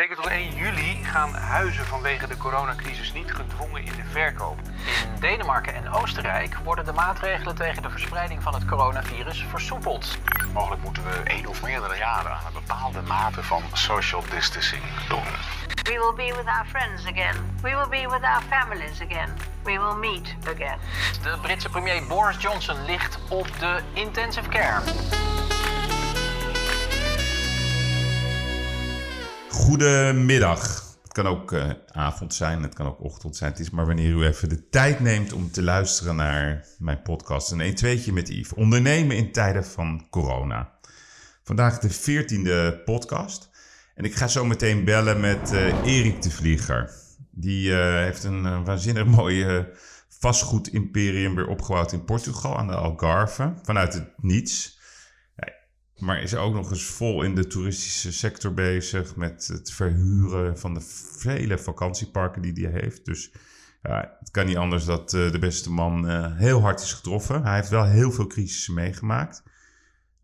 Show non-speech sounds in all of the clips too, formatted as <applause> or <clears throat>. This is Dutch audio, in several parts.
Zeker tot 1 juli gaan huizen vanwege de coronacrisis niet gedwongen in de verkoop. In Denemarken en Oostenrijk worden de maatregelen tegen de verspreiding van het coronavirus versoepeld. Mogelijk moeten we één of meerdere jaren aan een bepaalde mate van social distancing doen. We will be with our friends again. We will be with our families again. We will meet again. De Britse premier Boris Johnson ligt op de intensive care. Goedemiddag. Het kan ook uh, avond zijn, het kan ook ochtend zijn. Het is maar wanneer u even de tijd neemt om te luisteren naar mijn podcast. Een 1 2 met Yves. Ondernemen in tijden van corona. Vandaag de 14e podcast. En ik ga zo meteen bellen met uh, Erik de Vlieger. Die uh, heeft een waanzinnig <laughs> mooie vastgoedimperium weer opgebouwd in Portugal aan de Algarve. Vanuit het niets. Maar is ook nog eens vol in de toeristische sector bezig met het verhuren van de vele vakantieparken die hij heeft. Dus het kan niet anders dat uh, de beste man uh, heel hard is getroffen. Hij heeft wel heel veel crisissen meegemaakt.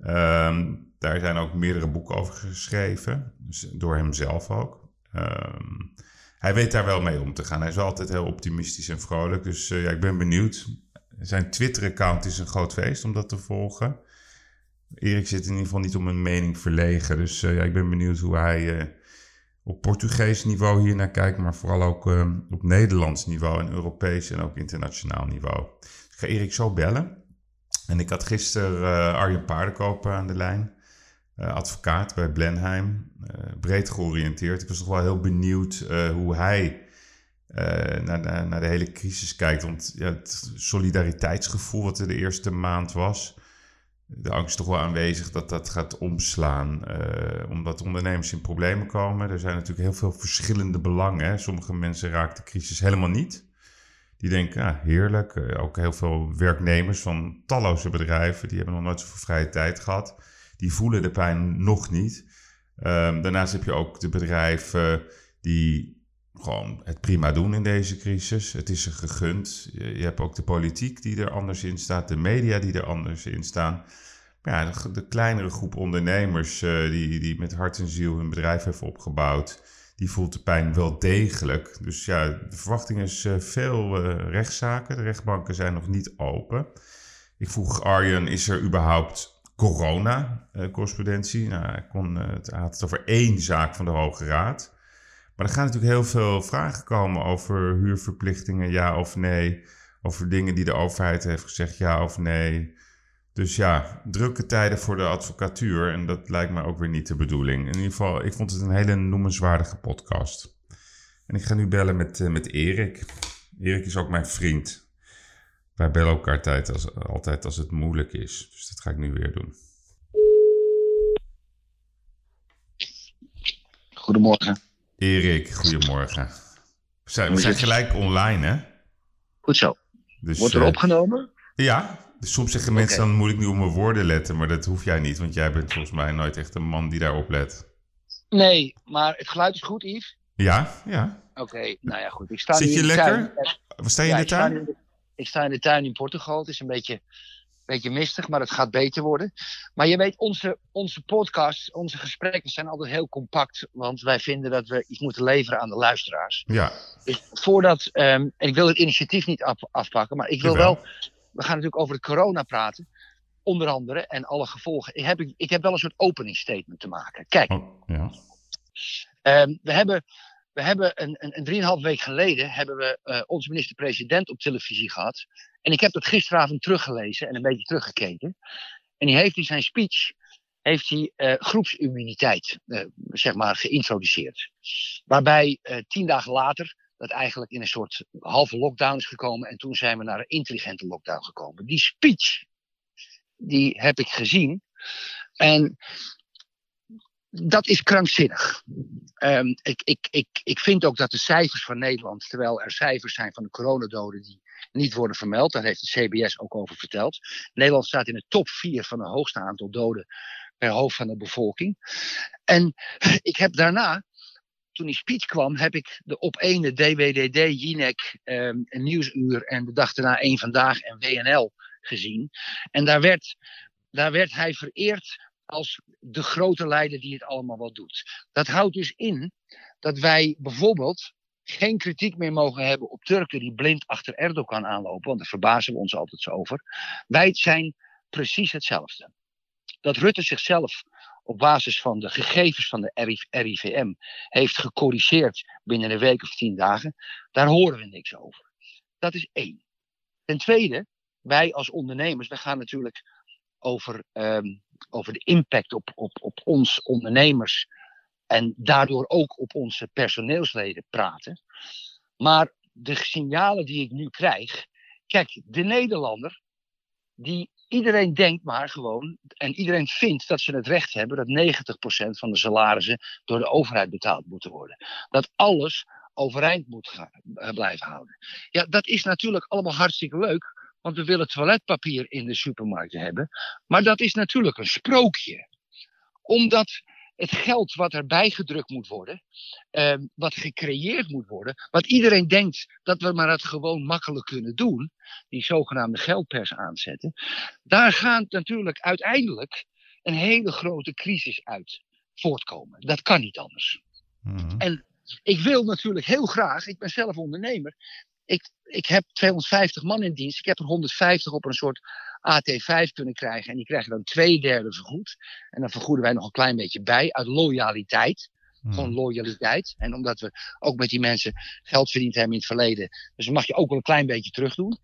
Um, daar zijn ook meerdere boeken over geschreven, dus door hemzelf ook. Um, hij weet daar wel mee om te gaan. Hij is altijd heel optimistisch en vrolijk. Dus ja, ik ben benieuwd. Zijn Twitter-account is een groot feest om dat te volgen. Erik zit in ieder geval niet om een mening verlegen. Dus uh, ja, ik ben benieuwd hoe hij uh, op Portugees niveau hier naar kijkt, maar vooral ook uh, op Nederlands niveau en Europees en ook internationaal niveau. Ik ga Erik zo bellen. En ik had gisteren Arjen Paardenkoper aan de lijn, advocaat bij Blenheim, breed georiënteerd. Ik was toch wel heel benieuwd hoe hij naar, naar, naar, de hele crisis kijkt. Want ja, het solidariteitsgevoel wat er de eerste maand was de angst is toch wel aanwezig dat dat gaat omslaan. Uh, omdat ondernemers in problemen komen. Er zijn natuurlijk heel veel verschillende belangen. Sommige mensen raakt de crisis helemaal niet. Die denken, ja, heerlijk. Uh, ook heel veel werknemers van talloze bedrijven. Die hebben nog nooit zoveel vrije tijd gehad. Die voelen de pijn nog niet. Um, daarnaast heb je ook de bedrijven die gewoon het prima doen in deze crisis. Het is er gegund. Je, hebt ook de politiek die er anders in staat, de media die er anders in staan. Ja, de, kleinere groep ondernemers uh, die, die met hart en ziel hun bedrijf heeft opgebouwd, die voelt de pijn wel degelijk. Dus ja, de verwachting is uh, veel uh, rechtszaken. De rechtbanken zijn nog niet open. Ik vroeg Arjen, is er überhaupt corona-correspondentie? nou, hij het had het over één zaak van de Hoge Raad. Maar er gaan natuurlijk heel veel vragen komen over huurverplichtingen, ja of nee. Over dingen die de overheid heeft gezegd, ja of nee. Dus ja, drukke tijden voor de advocatuur. En dat lijkt me ook weer niet de bedoeling. In ieder geval, ik vond het een hele noemenswaardige podcast. En ik ga nu bellen met, uh, met Erik. Erik is ook mijn vriend. Wij bellen elkaar altijd als het moeilijk is. Dus dat ga ik nu weer doen. Goedemorgen. Erik, goedemorgen. We zijn, we zijn gelijk online, hè? Goed zo. Dus, Wordt er uh, opgenomen? Ja, dus soms zeggen mensen dan moet ik nu op mijn woorden letten, maar dat hoef jij niet, want jij bent volgens mij nooit echt een man die daarop let. Nee, maar het geluid is goed, Yves? Ja, ja. Oké, nou ja, goed. Ik sta Zit je in de lekker? tuin. Sta je Ja, in de ik sta tuin? in de- Ik sta in de tuin in Portugal. Het is een beetje, beetje mistig, maar het gaat beter worden. Maar je weet, onze, onze podcasts, onze gesprekken zijn altijd heel compact. Want wij vinden dat we iets moeten leveren aan de luisteraars. Ja, Dus voordat, ehm, en ik wil het initiatief niet af- afpakken, maar ik wil Jawel. wel, we gaan natuurlijk over de corona praten. Onder andere en alle gevolgen. Ik heb, ik heb wel een soort opening statement te maken. Kijk, oh, ja. Ehm, we hebben, we hebben een, een, een drieënhalf week geleden hebben we eh, onze minister-president op televisie gehad. En ik heb dat gisteravond teruggelezen en een beetje teruggekeken. En die heeft in zijn speech heeft hij, eh, groepsimmuniteit eh, zeg maar, geïntroduceerd. Waarbij tien dagen later dat eigenlijk in een soort halve lockdown is gekomen. En toen zijn we naar een intelligente lockdown gekomen. Die speech, die heb ik gezien. En dat is krankzinnig. Ehm, ik, ik, ik, ik vind ook dat de cijfers van Nederland, terwijl er cijfers zijn van de coronadoden die niet worden vermeld, daar heeft de CBS ook over verteld. Nederland staat in de top 4 van het hoogste aantal doden per hoofd van de bevolking. En <laughs> ik heb daarna, toen die speech kwam, heb ik de op ene DWDD, Jinek, een Nieuwsuur en de dag daarna één Vandaag en WNL gezien. En daar werd, daar werd hij vereerd als de grote leider die het allemaal wel doet. Dat houdt dus in dat wij bijvoorbeeld geen kritiek meer mogen hebben op Turken die blind achter Erdogan aanlopen, want daar verbazen we ons altijd zo over. Wij zijn precies hetzelfde. Dat Rutte zichzelf op basis van de gegevens van de RIVM heeft gecorrigeerd binnen een week of tien dagen, daar horen we niks over. Dat is één. Ten tweede, wij als ondernemers, we gaan natuurlijk over, um, over de impact op, op, op ons ondernemers en daardoor ook op onze personeelsleden praten. Maar de signalen die ik nu krijg. Kijk, de Nederlander, die iedereen denkt maar gewoon, en iedereen vindt dat ze het recht hebben dat 90% van de salarissen door de overheid betaald moeten worden. Dat alles overeind moet gaan, eh, blijven houden. Ja, dat is natuurlijk allemaal hartstikke leuk, want we willen toiletpapier in de supermarkten hebben. Maar dat is natuurlijk een sprookje. Omdat het geld wat erbij gedrukt moet worden, eh, wat gecreëerd moet worden, wat iedereen denkt dat we maar het gewoon makkelijk kunnen doen, die zogenaamde geldpers aanzetten, daar gaat natuurlijk uiteindelijk een hele grote crisis uit voortkomen. Dat kan niet anders. Mm En ik wil natuurlijk heel graag, ik ben zelf ondernemer, ik, ik heb 250 man in dienst, ik heb er 150 op een soort AT5 kunnen krijgen. En die krijgen dan twee derde vergoed. En dan vergoeden wij nog een klein beetje bij uit loyaliteit. Hmm. Gewoon loyaliteit. En omdat we ook met die mensen geld verdiend hebben in het verleden. Dus mag je ook wel een klein beetje terugdoen.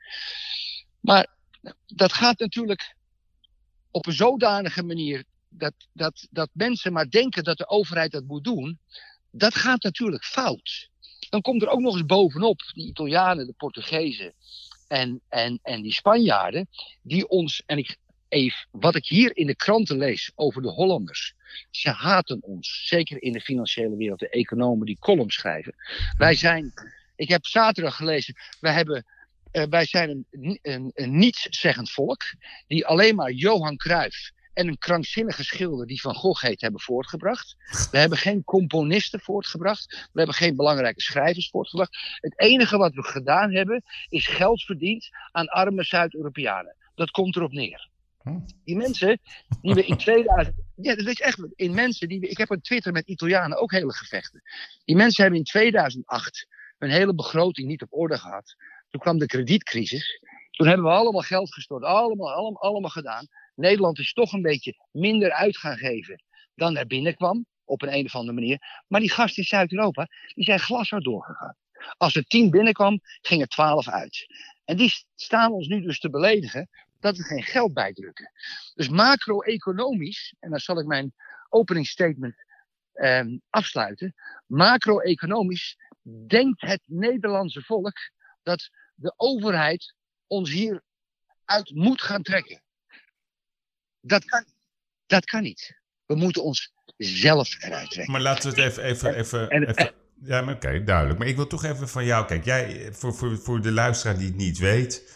Maar dat gaat natuurlijk op een zodanige manier dat, dat, dat mensen maar denken dat de overheid dat moet doen. Dat gaat natuurlijk fout. Dan komt er ook nog eens bovenop die Italianen, de Portugezen en, en, en die Spanjaarden, die ons, en ik, even, wat ik hier in de kranten lees over de Hollanders, ze haten ons, zeker in de financiële wereld, de economen die columns schrijven. Wij zijn, ik heb zaterdag gelezen, wij hebben uh, wij zijn een, een, een nietszeggend volk. Die alleen maar Johan Cruijff en een krankzinnige schilder die Van Gogh heet hebben voortgebracht. We hebben geen componisten voortgebracht. We hebben geen belangrijke schrijvers voortgebracht. Het enige wat we gedaan hebben is geld verdiend aan arme Zuid-Europeanen. Dat komt erop neer. Hm. Die mensen die we in 2000. Ja, dat is echt. In mensen die we, ik heb op Twitter met Italianen ook hele gevechten. Die mensen hebben in 2008 hun hele begroting niet op orde gehad. Toen kwam de kredietcrisis. Toen hebben we allemaal geld gestort. Allemaal, allemaal, allemaal gedaan. Nederland is toch een beetje minder uit gaan geven dan er binnenkwam. Op een, een of andere manier. Maar die gasten in Zuid-Europa, die zijn glashard doorgegaan. Als er tien binnenkwam, ging er twaalf uit. En die staan ons nu dus te beledigen dat we geen geld bijdrukken. Dus macro-economisch, en dan zal ik mijn openingsstatement eh, afsluiten. Macro-economisch denkt het Nederlandse volk dat de overheid ons hier uit moet gaan trekken. Dat kan, dat kan niet. We moeten ons zelf eruit trekken. Maar laten we het even. even, even, even ja, maar oké, duidelijk. Maar ik wil toch even van jou. Kijk, jij, voor, voor, voor de luisteraar die het niet weet.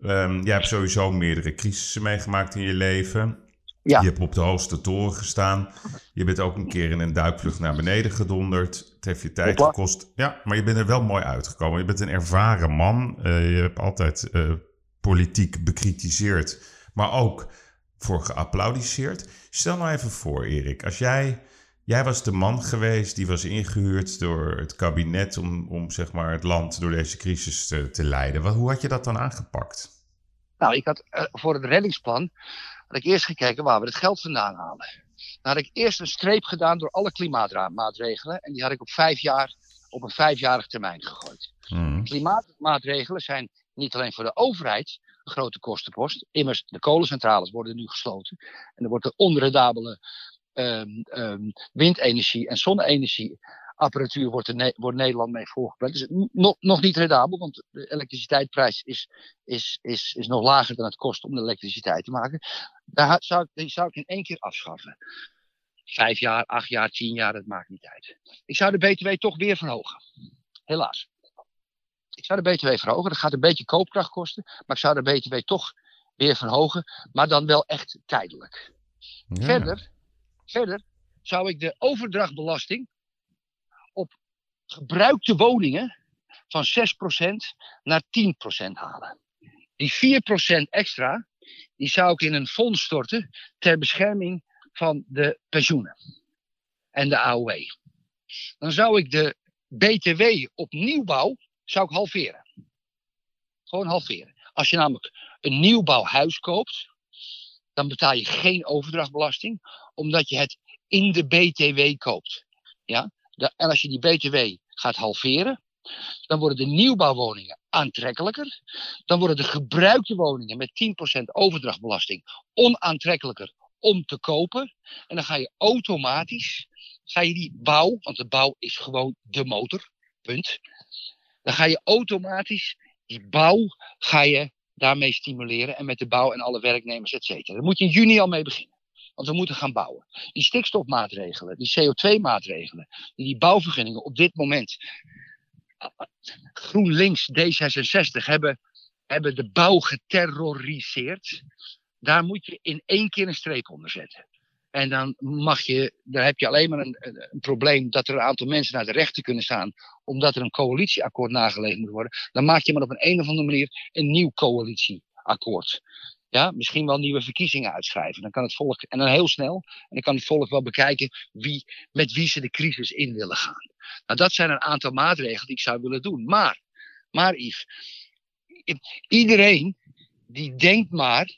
Um, jij hebt sowieso meerdere crisissen meegemaakt in je leven. Ja. Je hebt op de hoogste toren gestaan. Je bent ook een keer in een duikvlucht naar beneden gedonderd. Het heeft je tijd gekost. Ja, maar je bent er wel mooi uitgekomen. Je bent een ervaren man. Uh, je hebt altijd uh, politiek bekritiseerd. Maar ook voor geapplaudiseerd. Stel nou even voor, Erik, als jij. Jij was de man geweest die was ingehuurd door het kabinet om, om zeg maar, het land door deze crisis te, te leiden. Wat, hoe had je dat dan aangepakt? Nou, ik had uh, voor het reddingsplan had ik eerst gekeken waar we het geld vandaan halen. Dan had ik eerst een streep gedaan door alle klimaatmaatregelen. En die had ik op vijf jaar op een vijfjarig termijn gegooid. Mm. Klimaatmaatregelen zijn niet alleen voor de overheid, grote kostenpost. Immers, de kolencentrales worden nu gesloten. En er wordt de onredabele um, um, windenergie en zonne-energieapparatuur wordt, ne wordt Nederland mee voorgepland. Dus nog, nog niet redabel, want de elektriciteitsprijs is, is, is, is nog lager dan het kost om de elektriciteit te maken. Daar zou, die zou ik in één keer afschaffen. Vijf jaar, acht jaar, tien jaar, dat maakt niet uit. Ik zou de BTW toch weer verhogen. Helaas. Ik zou de BTW verhogen. Dat gaat een beetje koopkracht kosten. Maar ik zou de BTW toch weer verhogen. Maar dan wel echt tijdelijk. Verder, verder zou ik de overdrachtbelasting op gebruikte woningen van 6% naar 10% halen. Die 4% extra, die zou ik in een fonds storten ter bescherming van de pensioenen en de AOW. dan zou ik de BTW op nieuwbouw zou ik halveren. Gewoon halveren. Als je namelijk een nieuwbouwhuis koopt, dan betaal je geen overdrachtbelasting, omdat je het in de BTW koopt. Ja? En als je die BTW gaat halveren, dan worden de nieuwbouwwoningen aantrekkelijker. Dan worden de gebruikte woningen met 10% overdrachtbelasting onaantrekkelijker om te kopen. En dan ga je automatisch, ga je die bouw, want de bouw is gewoon de motor, punt. Dan ga je automatisch die bouw ga je daarmee stimuleren. En met de bouw en alle werknemers, et cetera. Daar moet je in juni al mee beginnen. Want we moeten gaan bouwen. Die stikstofmaatregelen, die CO2-maatregelen, die, bouwvergunningen op dit moment. GroenLinks, D66 hebben, hebben de bouw geterroriseerd. Daar moet je in één keer een streep onder zetten. En dan mag je, daar heb je alleen maar een, probleem dat er een aantal mensen naar de rechter kunnen staan, omdat er een coalitieakkoord nageleefd moet worden. Dan maak je maar op een, een of andere manier een nieuw coalitieakkoord. Ja, misschien wel nieuwe verkiezingen uitschrijven. Dan kan het volk, en dan heel snel, en dan kan het volk wel bekijken wie, met wie ze de crisis in willen gaan. Nou, dat zijn een aantal maatregelen die ik zou willen doen. Maar, maar Yves, iedereen die denkt maar,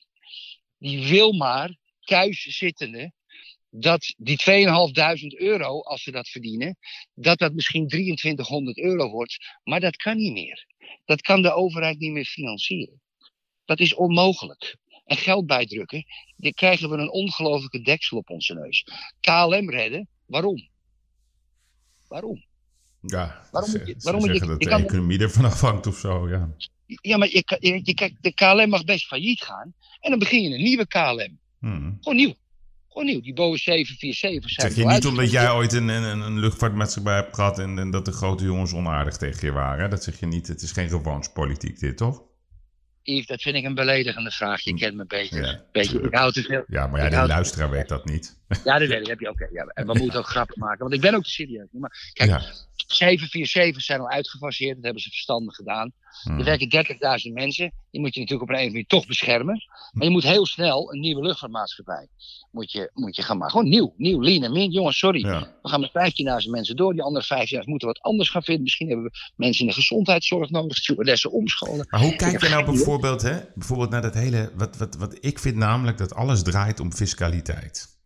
die wil maar thuis zittende, dat die 2.500 euro, als ze dat verdienen, dat dat misschien 2300 euro wordt. Maar dat kan niet meer. Dat kan de overheid niet meer financieren. Dat is onmogelijk. En geld bijdrukken, dan krijgen we een ongelofelijke deksel op onze neus. KLM redden, waarom? Waarom? Ja, Waarom ze, je- ze waarom moet je- dat je de kan- economie ervan <laughs> afhangt of zo, ja. Ja, maar je, je, kijk, de KLM mag best failliet gaan. En dan begin je een nieuwe KLM. Hmm. Gewoon nieuw. Gewoon nieuw. Die Boeing 747 zijn Zeg je niet omdat jij ooit een, een, een luchtvaartmaatschappij hebt gehad en, en dat de grote jongens onaardig tegen je waren? Dat zeg je niet. Het is geen revanchepolitiek dit, toch? Yves, dat vind ik een beledigende vraag. Je kent me beter. Ja, Weet je, tuurlijk. ik hou te veel. Ja, maar ja, de luisteraar weet dat niet. <laughs> Ja, dat weet ik. Heb je oké. ja. En we moeten ook grappen maken. Want ik ben ook te serieus. Maar kijk, Ja. 747 zijn al uitgefaseerd. Dat hebben ze verstandig gedaan. Hmm. Er werken 30.000 mensen. Die moet je natuurlijk op een of andere manier toch beschermen. Maar je moet heel snel een nieuwe luchtvaartmaatschappij moet je, moet je gaan maken. Gewoon nieuw. Nieuw, lean en mean. Jongens, sorry. Ja. We gaan met 15.000 mensen door. Die andere 15.000 moeten wat anders gaan vinden. Misschien hebben we mensen in de gezondheidszorg nodig. Stewardessen omscholen. Maar hoe kijk je nou bijvoorbeeld, hè, bijvoorbeeld naar dat hele... Wat, wat, wat ik vind namelijk dat alles draait om fiscaliteit.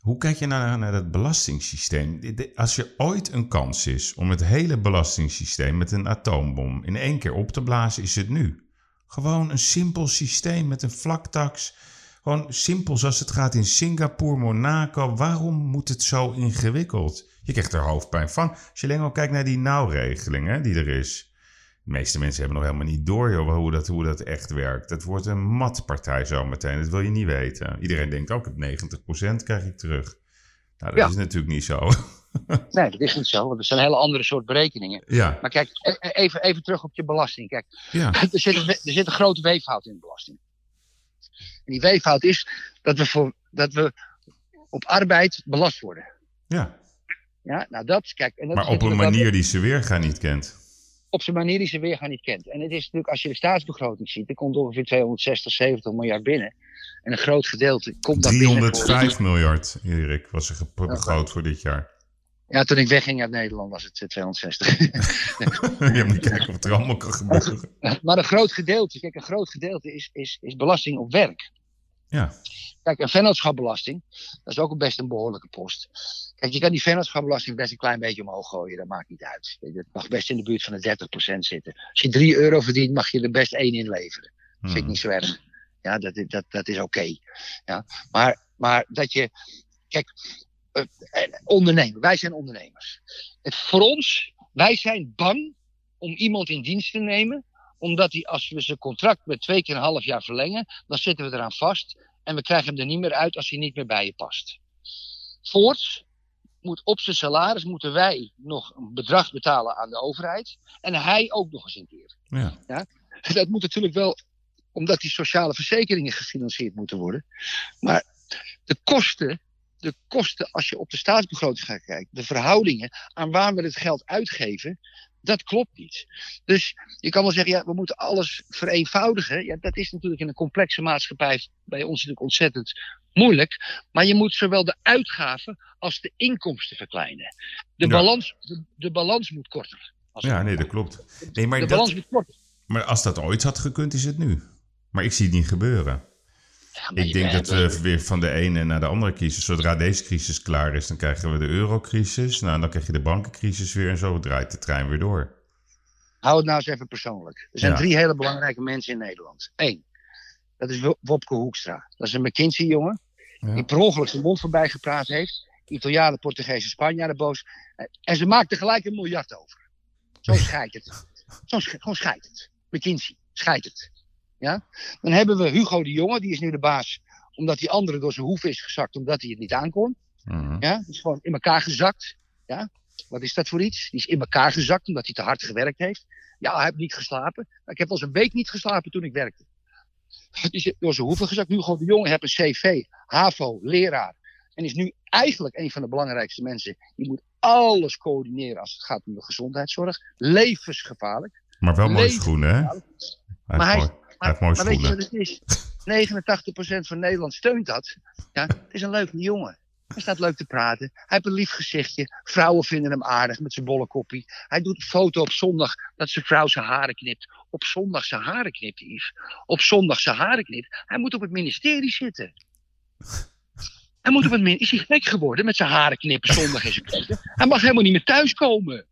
Hoe kijk je nou naar, dat belastingssysteem? Als er ooit een kans is om het hele belastingssysteem met een atoombom in één keer op te blazen, is het nu. Gewoon een simpel systeem met een vlaktax. Gewoon simpel zoals het gaat in Singapore, Monaco. Waarom moet het zo ingewikkeld? Je krijgt er hoofdpijn van. Als je alleen al kijkt naar die nauwregeling hè, die er is. De meeste mensen hebben nog helemaal niet door joh, hoe, dat, hoe dat echt werkt. Het wordt een matpartij zometeen. Dat wil je niet weten. Iedereen denkt ook, heb 90% krijg ik terug. Nou, dat Ja. is natuurlijk niet zo. <laughs> Nee, dat is niet zo. Want er zijn hele andere soort berekeningen. ja, Maar kijk, e- e- even, even terug op je belasting. Kijk, ja. <laughs> er zit, een, er zit een grote weeffout in de belasting. En die weeffout is dat we, voor, dat we op arbeid belast worden. ja. Ja, nou dat, kijk. En dat Maar op een manier die ze weerga niet kent. Op zijn manier die ze weer gaan niet kent. En het is natuurlijk, als je de staatsbegroting ziet, er komt ongeveer 260, 70 miljard binnen. En een groot gedeelte komt dan binnen. voor- 305 miljard, Erik, was er begroot voor dit jaar. Ja, toen ik wegging uit Nederland was het eh, 260. <laughs> je moet kijken wat er allemaal kan gebeuren. <laughs> maar een groot gedeelte, kijk, een groot gedeelte is, is, is belasting op werk. Ja, Kijk, een vennootschapbelasting, dat is ook best een behoorlijke post. Kijk, je kan die vennootschapbelasting best een klein beetje omhoog gooien, dat maakt niet uit. Het mag best in de buurt van de 30% zitten. Als je 3 euro verdient, mag je er best 1 in leveren. Dat vind ik Hmm. niet zo erg. Ja, dat, is- dat, dat is oké. Ja, maar, maar dat je, kijk, eh, eh, ondernemen, wij zijn ondernemers. Het, voor ons, wij zijn bang om iemand in dienst te nemen, omdat hij, als we zijn contract met twee keer een half jaar verlengen, dan zitten we eraan vast en we krijgen hem er niet meer uit als hij niet meer bij je past. Voorts moet op zijn salaris moeten wij nog een bedrag betalen aan de overheid en hij ook nog eens een keer. ja. Dat moet natuurlijk wel, omdat die sociale verzekeringen gefinancierd moeten worden. Maar de kosten, de kosten als je op de staatsbegroting gaat kijken, de verhoudingen aan waar we het geld uitgeven, Dat klopt niet. Dus je kan wel zeggen, ja, we moeten alles vereenvoudigen. Ja, dat is natuurlijk in een complexe maatschappij bij ons natuurlijk ontzettend moeilijk. Maar je moet zowel de uitgaven als de inkomsten verkleinen. De, Ja. balans, de, de balans moet korter. Ja, nee, dat klopt. Nee, maar, de dat, balans moet korter. maar als dat ooit had gekund, is het nu. Maar ik zie het niet gebeuren. Ja, Ik denk dat we weer van de ene naar de andere crisis. Zodra deze crisis klaar is, dan krijgen we de eurocrisis. Nou, dan krijg je de bankencrisis weer en zo draait de trein weer door. Hou het nou eens even persoonlijk. Er zijn Ja. drie hele belangrijke mensen in Nederland. Eén, dat is Wo- Wopke Hoekstra. Dat is een McKinsey-jongen. Ja. Die per ongeluk zijn mond voorbij gepraat heeft. Italianen, Portugezen, Spanjaarden boos. En ze maakt er gelijk een miljard over. Zo <laughs> scheidt het. Zo sch- gewoon scheidt het. McKinsey, scheidt het. Ja? Dan hebben we Hugo de Jonge, die is nu de baas. Omdat die andere door zijn hoef is gezakt, omdat hij het niet aankon. Mhm. Ja? Die is gewoon in elkaar gezakt. Ja? Wat is dat voor iets? Die is in elkaar gezakt omdat hij te hard gewerkt heeft. Ja, hij heeft niet geslapen. Ik heb wel eens een week niet geslapen toen ik werkte. <laughs> Die zit door zijn hoeven gezakt. Gewoon de jongen heeft een CV, HAVO, leraar. En is nu eigenlijk een van de belangrijkste mensen. Die moet alles coördineren als het gaat om de gezondheidszorg. Levensgevaarlijk. Maar wel Leven- schoenen, hè? Maar hij- mooi- Maar weet je wat het is? 89% van Nederland steunt dat. Ja, het is een leuke jongen. Hij staat leuk te praten. Hij heeft een lief gezichtje. Vrouwen vinden hem aardig met zijn bolle koppie. Hij doet een foto op zondag dat zijn vrouw zijn haren knipt. Op zondag zijn haren knipt, Yves. Op zondag zijn haren knipt. Hij moet op het ministerie zitten. Hij moet op het ministerie. Is hij gek geworden met zijn haren knippen zondag in zijn keten? Hij mag helemaal niet meer thuiskomen.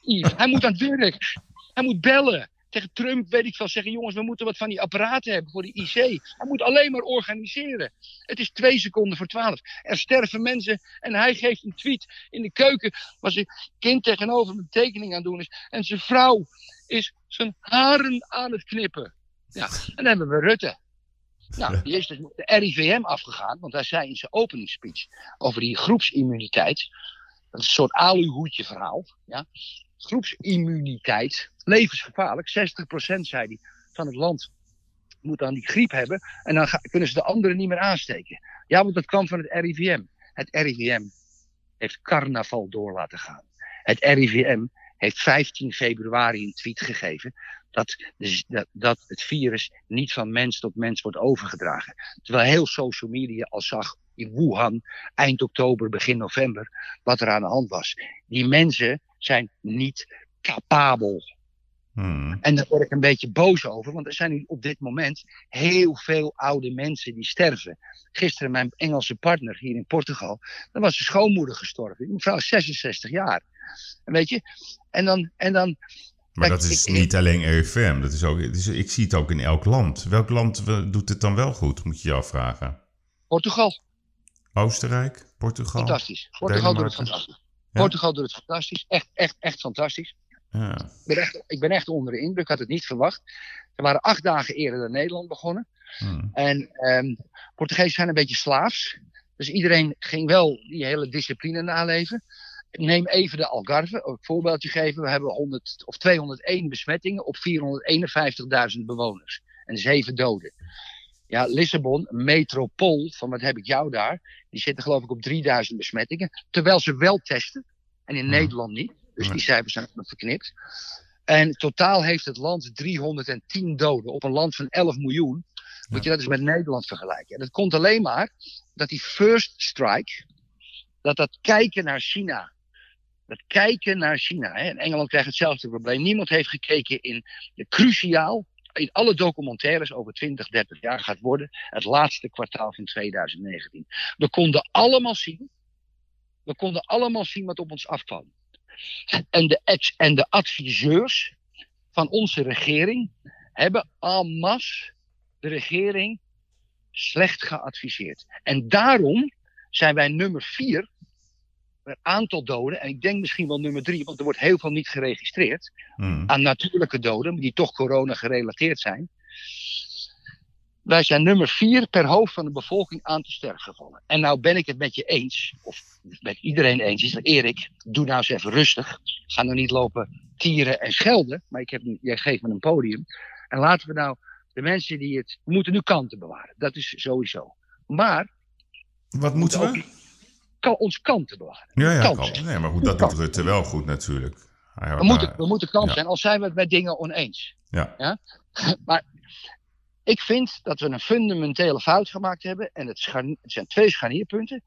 Yves, hij moet aan het werk. Hij moet bellen. Trump weet ik veel zeggen: jongens, we moeten wat van die apparaten hebben voor die IC. Hij moet alleen maar organiseren. Het is twee seconden voor twaalf. Er sterven mensen en hij geeft een tweet in de keuken. waar zijn kind tegenover een tekening aan doen is. En zijn vrouw is zijn haren aan het knippen. Ja, en dan hebben we Rutte. Nou, die is dus de RIVM afgegaan, want hij zei in zijn openingsspeech over die groepsimmuniteit. Dat is een soort aluhoedje verhaal. Ja? Groepsimmuniteit, levensgevaarlijk. 60% zei hij van het land moet dan die griep hebben. En dan kunnen ze de anderen niet meer aansteken. Ja, want dat kwam van het RIVM. Het RIVM heeft carnaval door laten gaan. Het RIVM heeft 15 februari een tweet gegeven dat, dat het virus niet van mens tot mens wordt overgedragen. Terwijl heel social media al zag in Wuhan eind oktober, begin november, wat er aan de hand was. Die mensen zijn niet capabel. Hmm. En daar word ik een beetje boos over, want er zijn nu op dit moment heel veel oude mensen die sterven. Gisteren mijn Engelse partner hier in Portugal, daar was zijn schoonmoeder gestorven. Die mevrouw is 66 jaar. En weet je, en dan, en dan Maar Kijk, dat is ik- niet alleen RIVM. Dat is ook, is, ik zie het ook in elk land. Welk land doet het dan wel goed, moet je je afvragen? Portugal, Oostenrijk? Portugal? fantastisch. Portugal doet het Denemarken. fantastisch. Ja. Portugal doet het fantastisch. Echt, echt, echt fantastisch. Ja. Ik ben echt, ik ben echt onder de indruk, ik had het niet verwacht. Ze waren acht dagen eerder dan Nederland begonnen. Hmm. En ehm Portugezen zijn een beetje slaafs. Dus iedereen ging wel die hele discipline naleven. Neem even de Algarve, een voorbeeldje geven. We hebben 100 of 201 besmettingen op 451.000 bewoners. En zeven doden. Ja, Lissabon, metropool, van wat heb ik jou daar, die zitten geloof ik op 3000 besmettingen. Terwijl ze wel testen. En in Mhm. Nederland niet. Dus die cijfers zijn verknipt. En totaal heeft het land 310 doden op een land van 11 miljoen. Moet je dat eens met Nederland vergelijken. En dat komt alleen maar dat die first strike, dat dat kijken naar China, dat kijken naar China, hè, en Engeland krijgt hetzelfde probleem. Niemand heeft gekeken in de cruciaal, in alle documentaires over 20, 30 jaar gaat worden, het laatste kwartaal van 2019. We konden allemaal zien, we konden allemaal zien wat op ons afkwam. En de, en de adviseurs van onze regering hebben en masse de regering slecht geadviseerd. En daarom zijn wij nummer vier aantal doden. En ik denk misschien wel nummer drie, want er wordt heel veel niet geregistreerd. Hmm. Aan natuurlijke doden, die toch corona gerelateerd zijn. Wij zijn nummer vier per hoofd van de bevolking aan te sterfgevallen. En nou ben ik het met je eens, of met iedereen eens, is dat Erik, doe nou eens even rustig. Ga nou niet lopen tieren en schelden, maar ik heb, jij geeft me een podium. En laten we nou de mensen die het. We moeten nu kanten bewaren, dat is sowieso. Maar Wat moeten we? Ons kanten bewaren. Ja, ja. Nee, maar goed, dat doet Rutte wel goed natuurlijk. Hij- We moeten, we moeten ja. zijn, al zijn we het met dingen oneens. ja. <laughs> Maar ik vind dat we een fundamentele fout gemaakt hebben. En het, zijn twee scharnierpunten.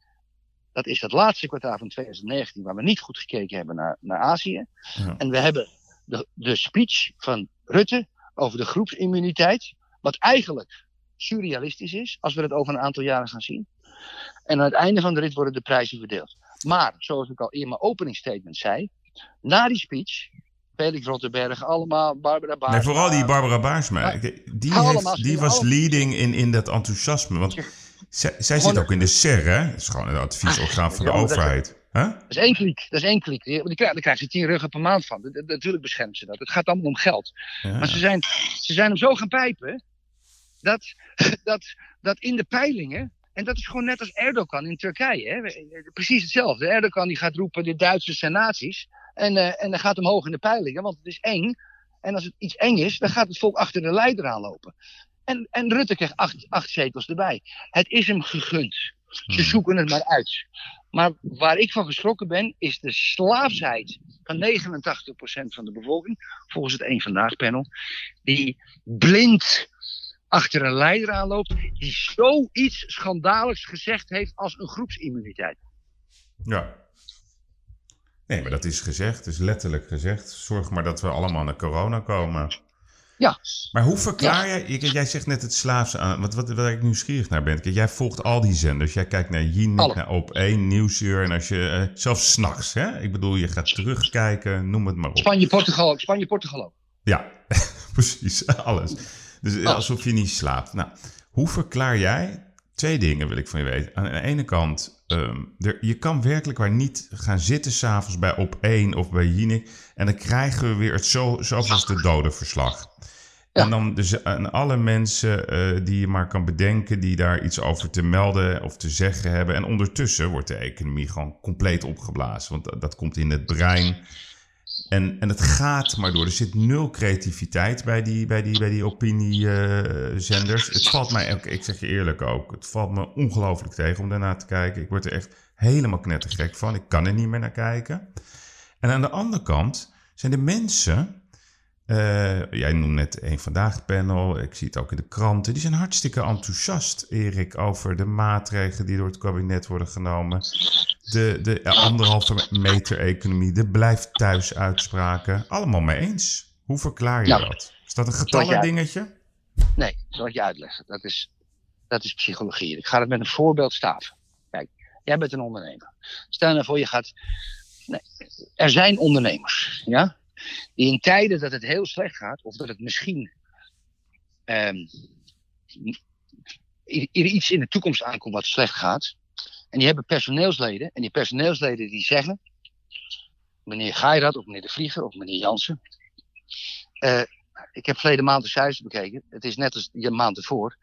Dat is het laatste kwartaal van 2019, waar we niet goed gekeken hebben naar, naar Azië. Ja. En we hebben de, de speech van Rutte over de groepsimmuniteit. Wat eigenlijk surrealistisch is, als we het over een aantal jaren gaan zien. En aan het einde van de rit worden de prijzen verdeeld. Maar, zoals ik al in mijn openingsstatement zei, na die speech, Felix Rotterberg, allemaal, Barbara Baars. Nee, vooral die Barbara Baarsma. Die, heeft, die was leading in, in dat enthousiasme. Want zij, zij zit ook in de SER, hè? Dat is gewoon een adviesorgaan van de overheid. Huh? Dat is één kliek, dat is één krijgen, daar krijgen ze tien ruggen per maand van. Dat- dat- Natuurlijk beschermen ze dat. Het gaat allemaal om geld. Ja. Maar ze zijn, ze zijn hem zo gaan pijpen dat, dat, dat in de peilingen. En dat is gewoon net als Erdogan in Turkije. Hè? We- Precies hetzelfde. Erdogan die gaat roepen: de Duitsers zijn nazi's. En, eh, en dan gaat hem hoog in de peilingen, want het is eng. En als het iets eng is, dan gaat het volk achter de leider aanlopen. En, en Rutte krijgt acht, acht zetels erbij. Het is hem gegund. Ze Hmm. zoeken het maar uit. Maar waar ik van geschrokken ben, is de slaafsheid van 89% van de bevolking, volgens het Eén Vandaag panel, die blind achter een leider aanloopt, die zoiets schandaligs gezegd heeft als een groepsimmuniteit. Ja. Nee, maar dat is gezegd. Is letterlijk gezegd. Zorg maar dat we allemaal naar corona komen. Ja. Maar hoe verklaar jij... je- Jij zegt net het slaafse aan... Wat, wat, waar ik nieuwsgierig naar ben. Jij volgt al die zenders. Jij kijkt naar Jinek, naar Op1, Nieuwsuur. En als je... eh, zelfs s'nachts, hè? Ik bedoel, je gaat terugkijken. Noem het maar op. Spanje-Portugal, Spanje-Portugal ook. Ja, <laughs> precies. Alles. Dus Alles. alsof je niet slaapt. Nou, hoe verklaar jij... Twee dingen wil ik van je weten. Aan de ene kant, ehm, er, je kan werkelijk waar niet gaan zitten s'avonds bij Op1 of bij Jinek. En dan krijgen we weer het zo, zoals de dodenverslag. Ja. En dan dus aan alle mensen eh, die je maar kan bedenken, die daar iets over te melden of te zeggen hebben. En ondertussen wordt de economie gewoon compleet opgeblazen. Want dat, dat komt in het brein. En, en het gaat maar door. Er zit nul creativiteit bij die, bij die, bij die opiniezenders. het valt mij, ik zeg je eerlijk ook, het valt me ongelooflijk tegen om daarna te kijken. Ik word er echt helemaal knettergek van. Ik kan er niet meer naar kijken. En aan de andere kant zijn de mensen. Eh, jij noemt net een vandaag panel. Ik zie het ook in de kranten. Die zijn hartstikke enthousiast, Erik, over de maatregelen die door het kabinet worden genomen. De, de anderhalve meter economie, de blijf thuis uitspraken. Allemaal mee eens. Hoe verklaar je Ja. dat? Is dat een getallen dingetje? Nee, zal ik je uitleggen. Dat is, dat is psychologie. Ik ga het met een voorbeeld staven. Kijk, jij bent een ondernemer. Stel nou voor, je gaat. Nee, er zijn ondernemers, ja, die in tijden dat het heel slecht gaat, of dat het misschien er iets in de toekomst aankomt wat slecht gaat, en die hebben personeelsleden, en die personeelsleden die zeggen, meneer Gairat of meneer De Vlieger of meneer Jansen, eh, ik heb verleden maand de cijfers bekeken. Het is net als de maand ervoor.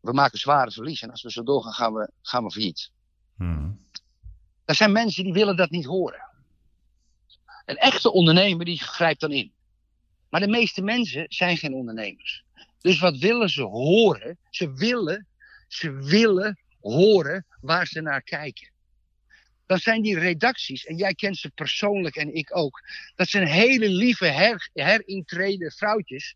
We maken zware verliezen. En als we zo doorgaan, gaan we, gaan we failliet. Hmm. Er zijn mensen die willen dat niet horen. Een echte ondernemer die grijpt dan in. Maar de meeste mensen zijn geen ondernemers. Dus wat willen ze horen? Ze willen, ze willen horen waar ze naar kijken. Dan zijn die redacties, en jij kent ze persoonlijk en ik ook. Dat zijn hele lieve her, herintreden vrouwtjes.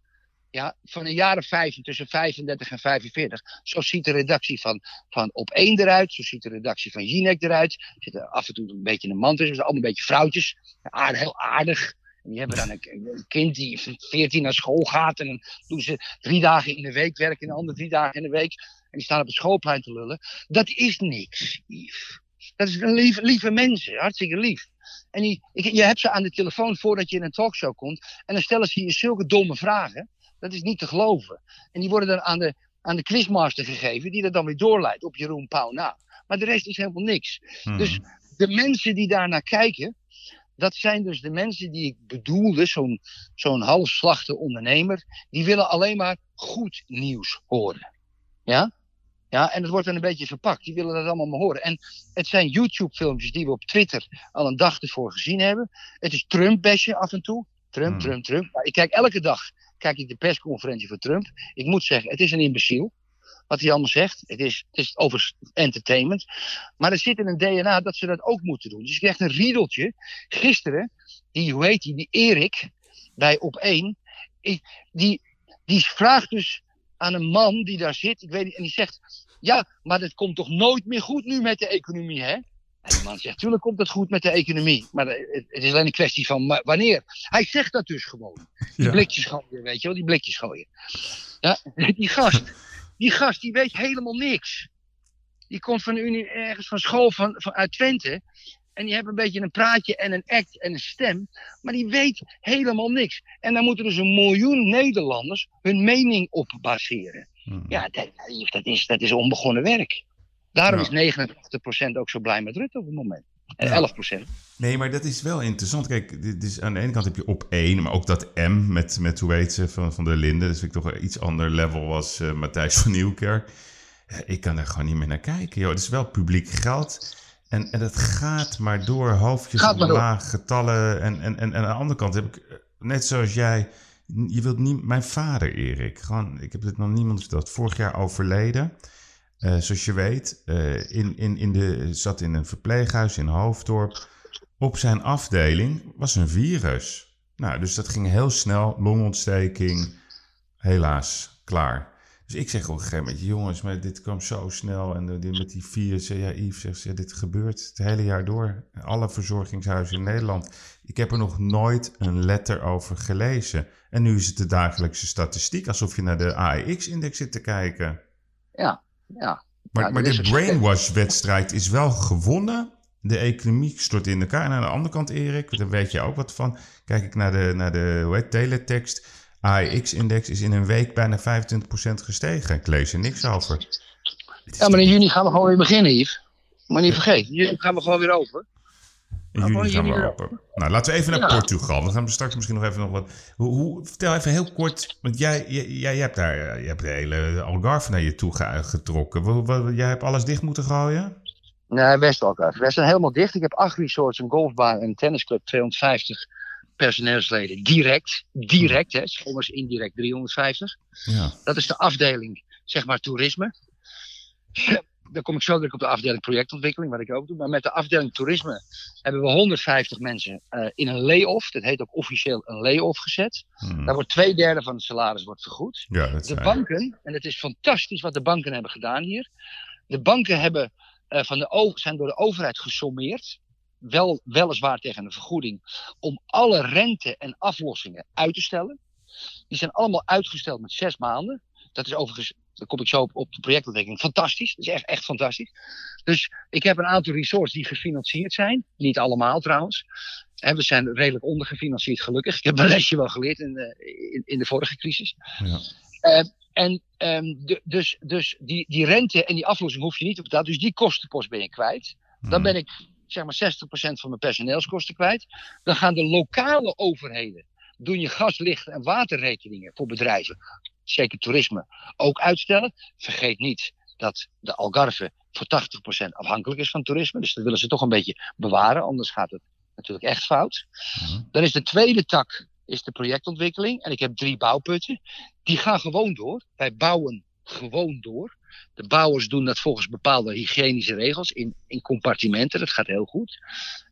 Ja, van jaar of vijf, tussen 35 en 45. Zo ziet de redactie van, van Op 1 eruit. Zo ziet de redactie van Jinek eruit. Er zitten af en toe een beetje een man tussen. Allemaal een beetje vrouwtjes. Aardig, heel aardig. En die hebben dan een, kind die van 14 naar school gaat. En dan doen ze drie dagen in de week werken. En de andere drie dagen in de week. En die staan op het schoolplein te lullen. Dat is niks, Yves. Dat is een lieve, lieve mensen. Hartstikke lief. En die, ik, je hebt ze aan de telefoon voordat je in een talkshow komt. En dan stellen ze je zulke domme vragen. Dat is niet te geloven. En die worden dan aan de, aan de quizmaster gegeven. Die dat dan weer doorleidt op Jeroen Pauw na. Maar de rest is helemaal niks. Hmm. Dus de mensen die daar naar kijken. Dat zijn dus de mensen die ik bedoelde. Zo'n zo'n halfslachte ondernemer. Die willen alleen maar goed nieuws horen. Ja? Ja, en het wordt dan een beetje verpakt. Die willen dat allemaal maar horen. En het zijn YouTube-filmpjes die we op Twitter al een dag ervoor gezien hebben. Het is Trump-besje af en toe. Trump, Hmm. Trump, Trump. Maar ik kijk elke dag kijk ik de persconferentie van Trump. Ik moet zeggen, het is een imbeciel. wat hij allemaal zegt. Het is, het is over entertainment. Maar er zit in een DNA dat ze dat ook moeten doen. Dus ik krijg een riedeltje. Gisteren, die, hoe heet die, die Erik, bij Op 1, die, die vraagt dus aan een man die daar zit, ik weet niet, en die zegt, ja, maar het komt toch nooit meer goed nu met de economie, hè? En die man zegt, tuurlijk komt het goed met de economie. Maar het is alleen een kwestie van wanneer. Hij zegt dat dus gewoon. Die ja. blikjes gooien, weet je wel, die blikjes gooien. Ja, <laughs> die gast, die gast, die weet helemaal niks. Die komt van unie, ergens van school van, van, uit Twente. En die hebben een beetje een praatje en een act en een stem. Maar die weet helemaal niks. En dan moeten dus een miljoen Nederlanders hun mening op baseren. Hmm. Ja, dat, dat, is, dat is onbegonnen werk. Daarom is 89% ook zo blij met Rutte op het moment. En 11%. Nee, maar dat is wel interessant. Kijk, dit is, aan de ene kant heb je op één, maar ook dat M met, met hoe heet ze, van, van der Linden. Dat vind ik toch een iets ander level als uh, Matthijs van Nieuwkerk. ik kan er gewoon niet meer naar kijken. Joh. Het is wel publiek geld. En, en dat gaat maar door, hoofdjes omlaag, getallen. En, en, en, en, aan de andere kant heb ik, eh, net zoals jij, je wilt niet, mijn vader Erik, gewoon, ik heb dit nog niemand verteld, vorig jaar overleden. Uh, zoals je weet, uh, in, in, in de, zat in een verpleeghuis in Hoofddorp. Op zijn afdeling was een virus. Nou, dus dat ging heel snel, longontsteking, helaas, klaar. Dus ik zeg op een gegeven moment, jongens, maar dit kwam zo snel. En uh, met die virus, ja, Yves zegt, ja, dit gebeurt het hele jaar door. Alle verzorgingshuizen in Nederland. Ik heb er nog nooit een letter over gelezen. En nu is het de dagelijkse statistiek, alsof je naar de AEX-index zit te kijken. Ja, ja. Maar, ja, maar de brainwash-wedstrijd is wel gewonnen. De economie stort in elkaar. En aan de andere kant, Erik, daar weet je ook wat van. Kijk ik naar de, naar de hoe heet, teletext. AEX-index is in een week bijna 25% gestegen. Ik lees er niks over. Ja, maar in juni gaan we gewoon weer beginnen, Yves. Maar niet vergeten, in juni gaan we gewoon weer open. In juni gaan we open. Nou, laten we even naar ja. Portugal. Dan gaan we straks misschien nog even nog wat. Hoe, hoe, vertel even heel kort. Want jij, jij, jij hebt daar je hebt de hele Algarve naar je toe getrokken. Jij hebt alles dicht moeten gooien? Nee, West Algarve. We zijn helemaal dicht. Ik heb acht resorts, een golfbaan en een tennisclub, 250 personeelsleden. Direct. Direct, hè. Soms indirect 350. Ja. Dat is de afdeling, zeg maar, toerisme dan kom ik zo direct op de afdeling projectontwikkeling, wat ik ook doe. Maar met de afdeling toerisme hebben we 150 mensen uh, in een lay-off. Dat heet ook officieel een lay-off gezet. Hmm. Daar wordt twee derde van het salaris wordt vergoed. Ja, de banken, en het is fantastisch wat de banken hebben gedaan hier. De banken hebben, uh, van de zijn door de overheid gesommeerd. Wel, weliswaar tegen een vergoeding. Om alle rente en aflossingen uit te stellen. Die zijn allemaal uitgesteld met zes maanden. Dat is overigens dan kom ik zo op, op de projectontwikkeling. Fantastisch. Dat is echt, echt fantastisch. Dus ik heb een aantal resorts die gefinancierd zijn. Niet allemaal trouwens. En we zijn redelijk ondergefinancierd, gelukkig. Ik heb mijn lesje wel geleerd in de, in, in de vorige crisis. Ja. Uh, en um, de, dus, dus die, die rente en die aflossing hoef je niet te betalen. Dus die kostenpost ben je kwijt. Dan Hmm. ben ik zeg maar 60% van mijn personeelskosten kwijt. Dan gaan de lokale overheden doen je gas, licht en waterrekeningen voor bedrijven, zeker toerisme, ook uitstellen. Vergeet niet dat de Algarve voor 80% afhankelijk is van toerisme. Dus dat willen ze toch een beetje bewaren, anders gaat het natuurlijk echt fout. Mhm. Dan is de tweede tak is de projectontwikkeling. En ik heb drie bouwputten. Die gaan gewoon door. Wij bouwen gewoon door. De bouwers doen dat volgens bepaalde hygiënische regels in, in compartimenten. Dat gaat heel goed.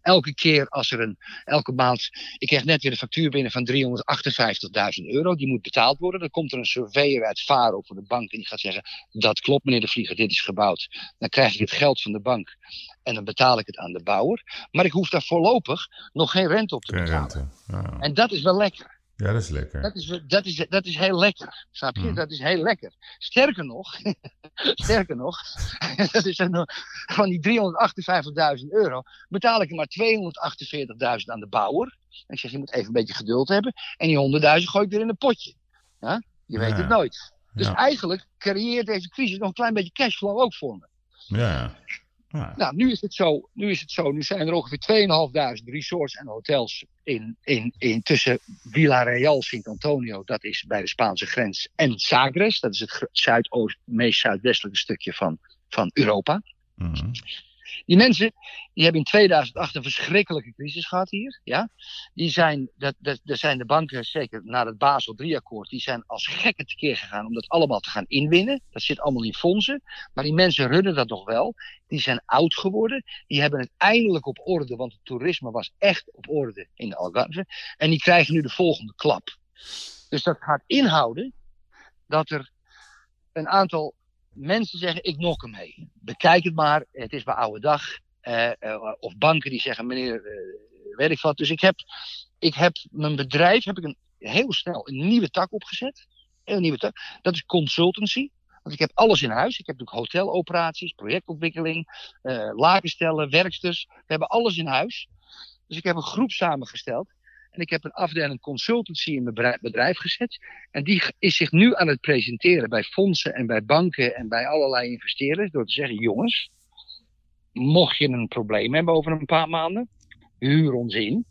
Elke keer als er een, elke maand, ik krijg net weer een factuur binnen van 358.000 euro. Die moet betaald worden. Dan komt er een surveyor uit Faro voor de bank en die gaat zeggen, dat klopt meneer de Vlieger, dit is gebouwd. Dan krijg ik het geld van de bank en dan betaal ik het aan de bouwer. Maar ik hoef daar voorlopig nog geen rente op te betalen. rente. Ja. En dat is wel lekker. Ja, dat is lekker. Dat is, dat is, dat is heel lekker. Snap je? Hmm. Dat is heel lekker. Sterker nog, <laughs> sterker nog, <laughs> dat is van die 358.000 euro betaal ik er maar 248.000 aan de bouwer. En ik zeg, je moet even een beetje geduld hebben. En die 100.000 gooi ik weer in een potje. Ja? Je weet Ja. het nooit. Dus Ja. eigenlijk creëert deze crisis nog een klein beetje cashflow ook voor me. Ja. Ja. Nou, nu is het zo. Nu, is het zo, nu zijn er ongeveer 2.500 resorts en hotels in, in, in tussen Villarreal, Sint-Antonio, dat is bij de Spaanse grens, en Sagres, dat is het zuidoost, meest zuidwestelijke stukje van, van Europa. Mhm. Die mensen die hebben in 2008 een verschrikkelijke crisis gehad hier. Ja? Die zijn, dat, dat, dat zijn de banken, zeker na het Basel III-akkoord, die zijn als gekken tekeer gegaan om dat allemaal te gaan inwinnen. Dat zit allemaal in fondsen. Maar die mensen runnen dat nog wel. Die zijn oud geworden. Die hebben het eindelijk op orde, want het toerisme was echt op orde in de Algarve. En die krijgen nu de volgende klap. Dus dat gaat inhouden dat er een aantal mensen zeggen: ik nok hem mee. Bekijk het maar, het is bij oude dag. Uh, uh, of banken die zeggen: meneer, uh, weet ik wat. Dus ik heb, ik heb mijn bedrijf heb ik een, heel snel een nieuwe tak opgezet. Een nieuwe tak. Dat is consultancy. Want ik heb alles in huis. Ik heb natuurlijk hoteloperaties, projectontwikkeling, lakenstellen, werksters. We hebben alles in huis. Dus ik heb een groep samengesteld. En ik heb een afdeling consultancy in mijn bedrijf gezet. En die is zich nu aan het presenteren bij fondsen en bij banken en bij allerlei investeerders. Door te zeggen: jongens, mocht je een probleem hebben over een paar maanden, huur ons in.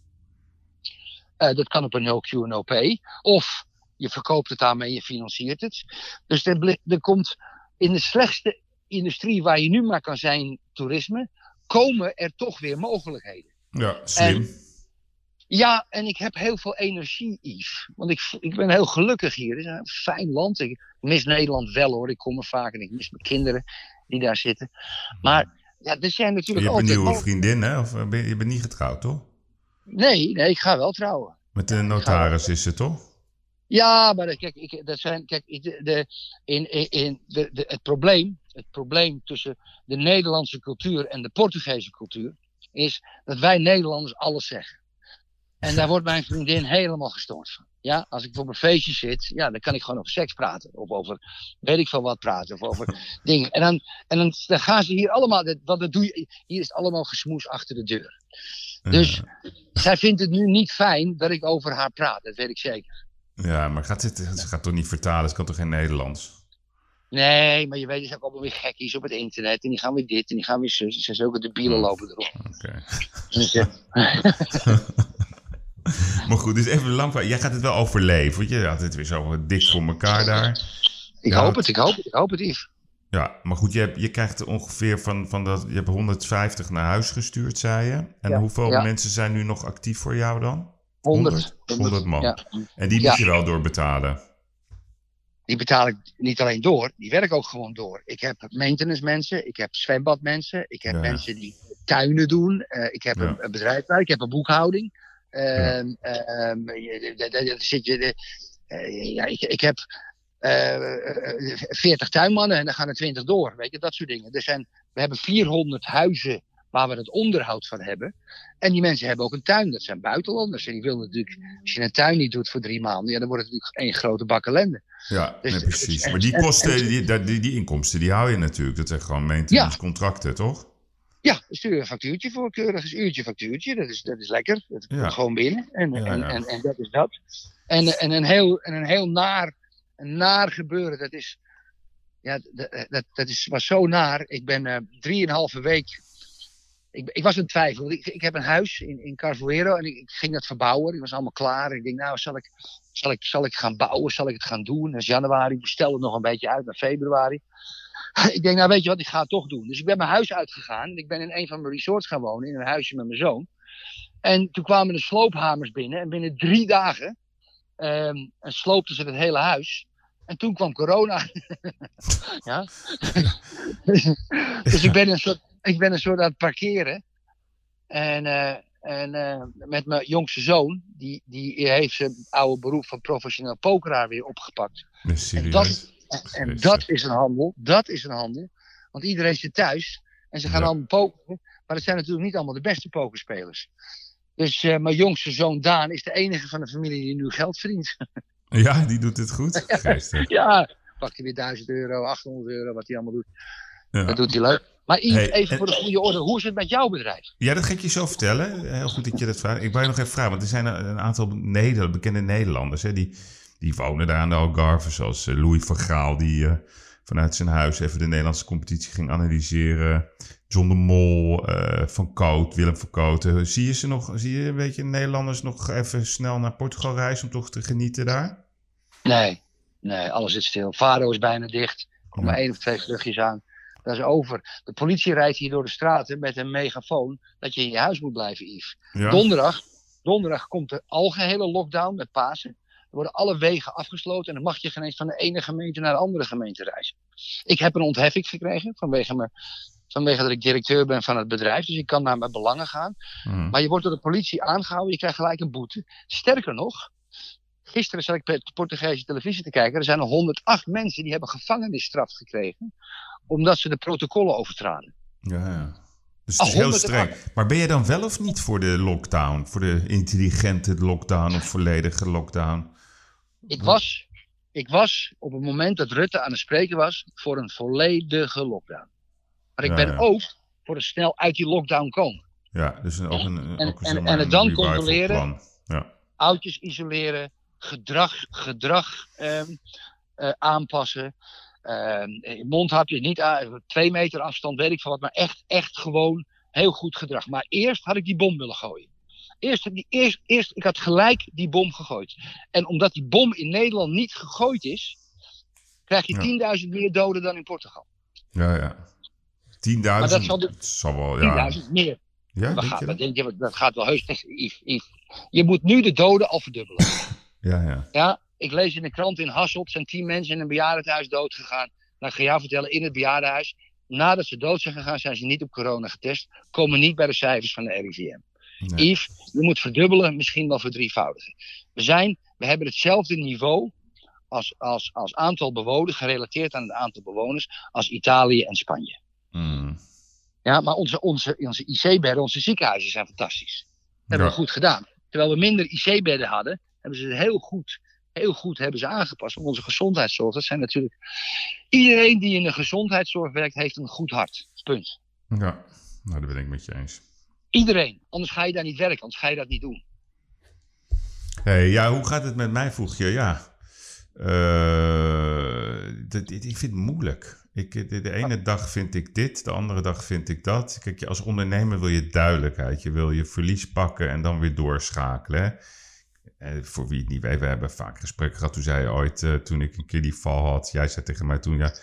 Uh, dat kan op een no Q no pay. Of je verkoopt het aan me en je financiert het. Dus er, er komt in de slechtste industrie waar je nu maar kan zijn, toerisme, komen er toch weer mogelijkheden. Ja, slim. En, ja, en ik heb heel veel energie, Yves. Want ik, ik ben heel gelukkig hier. Het is een fijn land. Ik mis Nederland wel hoor. Ik kom er vaak en ik mis mijn kinderen die daar zitten. Maar ja, er zijn natuurlijk Je hebt een nieuwe vriendin, hè? Of ben je, je bent niet getrouwd, toch? Nee, nee, ik ga wel trouwen. Met de notaris is het, toch? Ja, maar kijk, ik, dat zijn, kijk de, de, in, in, in de, de, het, probleem, het probleem tussen de Nederlandse cultuur en de Portugese cultuur is dat wij Nederlanders alles zeggen. En daar wordt mijn vriendin helemaal gestoord van. Ja, als ik op een feestje zit, ja, dan kan ik gewoon over seks praten. Of over weet ik veel wat praten. Of over <laughs> dingen. En dan, en dan, dan gaan ze hier allemaal, wat dat doe je, hier is het allemaal gesmoes achter de deur. Dus zij vindt het nu niet fijn dat ik over haar praat, dat weet ik zeker. Ja, maar gaat dit, ze gaat toch niet vertalen, ze kan toch geen Nederlands? Nee, maar je weet, er zijn ook allemaal weer gekkies op het internet. En die gaan weer dit en die gaan weer zus. Ze zijn ook de bielen lopen erop. Oké. Dus, ja. <laughs> <laughs> <laughs> Maar goed, dus even lang. Jij gaat het wel overleven. Want je had het weer zo dik voor elkaar daar. Ik Ja, hoop het, ik hoop het, ik hoop het, Yves. Ja, maar goed, je, hebt, je krijgt ongeveer van, van dat. Je hebt 150 naar huis gestuurd, zei je. En Ja, hoeveel ja. mensen zijn nu nog actief voor jou dan? 100. 100 man. En die moet je wel doorbetalen. Die betaal ik niet alleen door, die werken ook gewoon door. Ik heb maintenance mensen, ik heb zwembadmensen, ik heb mensen die tuinen doen. eh, ik heb een, een bedrijf, ik heb een boekhouding. Zit je, de- ja, ik, ik heb eh, eh, 40 tuinmannen en dan gaan er 20 door. Weet je, dat soort dingen. Er zijn, we hebben 400 huizen waar we het onderhoud van hebben. En die mensen hebben ook een tuin. Dat zijn buitenlanders. En die willen natuurlijk, als je een tuin niet doet voor drie maanden, ja, dan wordt het natuurlijk één grote bak ellende. Ja, Dus- nee, precies. en- Maar die en- kosten, en- die, die, die, die inkomsten, die hou je natuurlijk. Dat zijn gewoon maintenance contracten, toch? Ja, stuur een factuurtje voor, keurig een uurtje factuurtje. Dat is, dat is lekker. Dat Ja. komt gewoon binnen. En, Ja, en, ja. En, en dat is dat. En, en, een, heel, en een heel naar, een naar gebeuren, dat is, ja, dat, dat, dat is, was zo naar. Ik ben eh, drieënhalve week, ik, ik was in twijfel. Ik, ik heb een huis in, in Carvoero en ik, ik ging dat verbouwen. Ik was allemaal klaar. Ik denk, nou, zal ik, zal, ik, zal ik gaan bouwen? Zal ik het gaan doen? Dat is januari. Ik het nog een beetje uit naar februari. <laughs> Ik denk, nou weet je wat, ik ga het toch doen. Dus ik ben mijn huis uitgegaan. En ik ben in een van mijn resorts gaan wonen, in een huisje met mijn zoon. En toen kwamen de sloophamers binnen. En binnen drie dagen en sloopten ze het hele huis. En toen kwam corona. <laughs> ja. <laughs> dus ik ben, een soort, ik ben een soort aan het parkeren. En, eh, en eh, met mijn jongste zoon, die, die heeft zijn oude beroep van professioneel pokeraar weer opgepakt. En dat, en, dat is een handel. Dat is een handel. Want iedereen zit thuis en ze gaan Ja. allemaal pokeren. Maar het zijn natuurlijk niet allemaal de beste pokerspelers. Dus eh, mijn jongste zoon Daan is de enige van de familie die nu geld verdient. <laughs> Ja, die doet het goed. <laughs> Geestig. ja, pakt hij weer 1000 euro, 800 euro, wat hij allemaal doet. Ja. Dat doet hij leuk. Maar Yves, Hey, even en- voor de goede orde, hoe is het met jouw bedrijf? Ja, dat ga ik je zo vertellen. Heel goed dat je dat vraagt. Ik wou je nog even vragen, want er zijn een een aantal Neder bekende Nederlanders. Hè, die, die wonen daar aan de Algarve, zoals eh, Louis van Gaal, die eh, vanuit zijn huis even de Nederlandse competitie ging analyseren. John de Mol, eh, Van Koot, Willem van Koot. Eh, zie je ze nog, zie je een beetje Nederlanders nog even snel naar Portugal reizen om toch te genieten daar? Nee, nee, alles zit stil. Faro is bijna dicht. Er komen Ja. één of twee vluchtjes aan. Dat is over. De politie rijdt hier door de straten met een megafoon dat je in je huis moet blijven, Yves. Ja? Donderdag, donderdag komt de algehele lockdown met Pasen. Worden alle wegen afgesloten en dan mag je geen eens van de ene gemeente naar de andere gemeente reizen. Ik heb een ontheffing gekregen vanwege, me, vanwege dat ik directeur ben van het bedrijf. Dus ik kan naar mijn belangen gaan. Hm. Maar je wordt door de politie aangehouden, je krijgt gelijk een boete. Sterker nog, gisteren zat ik bij de Portugese televisie te kijken. Er zijn er 108 mensen die hebben gevangenisstraf gekregen. Omdat ze de protocollen overtraden. Ja, ja. Dus Ah, het is heel 108. streng. Maar ben je dan wel of niet voor de lockdown? Voor de intelligente lockdown of volledige lockdown? Ik was, ik was op het moment dat Rutte aan het spreken was voor een volledige lockdown. Maar ik Ja, ben ja. ook voor een snel uit die lockdown komen. Ja, dus ook een, En- ook een, en- maar, en het dan controleren. Ja. Oudjes isoleren, gedrag, gedrag ehm, eh, aanpassen. mondhapjes niet aan, twee meter afstand, weet ik van wat. Maar echt, echt gewoon heel goed gedrag. Maar eerst had ik die bom willen gooien. Eerst, die, eerst, eerst, ik had gelijk die bom gegooid. En omdat die bom in Nederland niet gegooid is, krijg je Ja. 10.000 meer doden dan in Portugal. Ja, ja. 10.000. Maar dat zal de- zal wel, ja. 10.000 meer. Ja, dat, gaat, je dat, dat? denk je, dat gaat wel heus. Yves, Yves. Je moet nu de doden al verdubbelen. <laughs> Ja, ja. Ja, ik lees in de krant in Hasselt zijn tien mensen in een bejaardenhuis dood gegaan. Nou, ik ga jou vertellen, in het bejaardenhuis, nadat ze dood zijn gegaan, zijn ze niet op corona getest. Komen niet bij de cijfers van de RIVM. Nee. Yves, je moet verdubbelen, misschien wel verdrievoudigen. We, zijn, we hebben hetzelfde niveau als, als, als aantal bewoners, gerelateerd aan het aantal bewoners, als Italië en Spanje. Mm. Ja, maar onze, onze, onze IC-bedden, onze ziekenhuizen zijn fantastisch. hebben Ja. we goed gedaan. Terwijl we minder IC-bedden hadden, hebben ze het heel goed, heel goed hebben ze aangepast. Want onze gezondheidszorg, dat zijn natuurlijk... Iedereen die in de gezondheidszorg werkt, heeft een goed hart. Punt. Ja, nou, dat ben ik met je eens. Iedereen. Anders ga je daar niet werken, anders ga je dat niet doen. Hey, ja, hoe gaat het met mij, vroeg je? Ja, Eh, dat- ik vind het moeilijk. Ik, de, de ene dag vind ik dit, de andere dag vind ik dat. Kijk, als ondernemer wil je duidelijkheid. Je wil je verlies pakken en dan weer doorschakelen. hè. Eh, voor wie het niet weet, we hebben vaak gesprekken gehad. Toen zei je ooit, eh, toen ik een keer die val had, jij zei tegen mij toen, ja,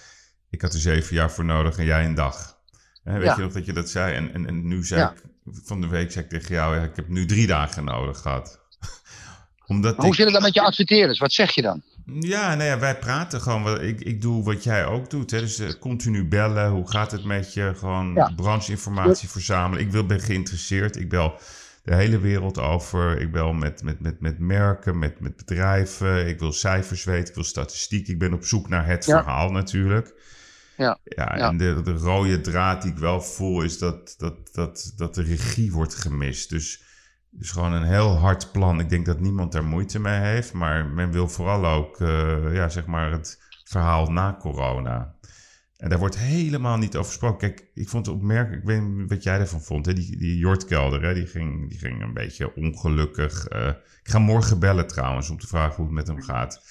ik had er zeven jaar voor nodig en jij een dag. Hè, weet Ja. je nog dat je dat zei? En, en, en nu zei Ja. ik, van de week zei ik tegen jou, ik heb nu drie dagen nodig gehad. <laughs> Omdat Maar hoe ik, zit het dan met je adverteerders? Wat zeg je dan? ja, nou ja, wij praten gewoon. Ik, ik doe wat jij ook doet. Hè? Dus eh, continu bellen. Hoe gaat het met je? Gewoon Ja. brancheinformatie verzamelen. Ik wil, ben geïnteresseerd. Ik bel de hele wereld over. Ik bel met, met, met, met merken, met, met bedrijven. Ik wil cijfers weten. Ik wil statistiek. Ik ben op zoek naar het Ja. verhaal natuurlijk. Ja. Ja, Ja. en de, de rode draad die ik wel voel is dat, dat, dat, dat de regie wordt gemist. Dus, dus gewoon een heel hard plan. Ik denk dat niemand daar moeite mee heeft. Maar men wil vooral ook eh, ja, zeg maar het verhaal na corona. En daar wordt helemaal niet over gesproken. Kijk, ik vond het opmerkelijk. Ik weet niet wat jij ervan vond. Hè? Die, die Jort Kelder, hè? Die, ging, die ging een beetje ongelukkig. eh, ik ga morgen bellen trouwens om te vragen hoe het met hem gaat.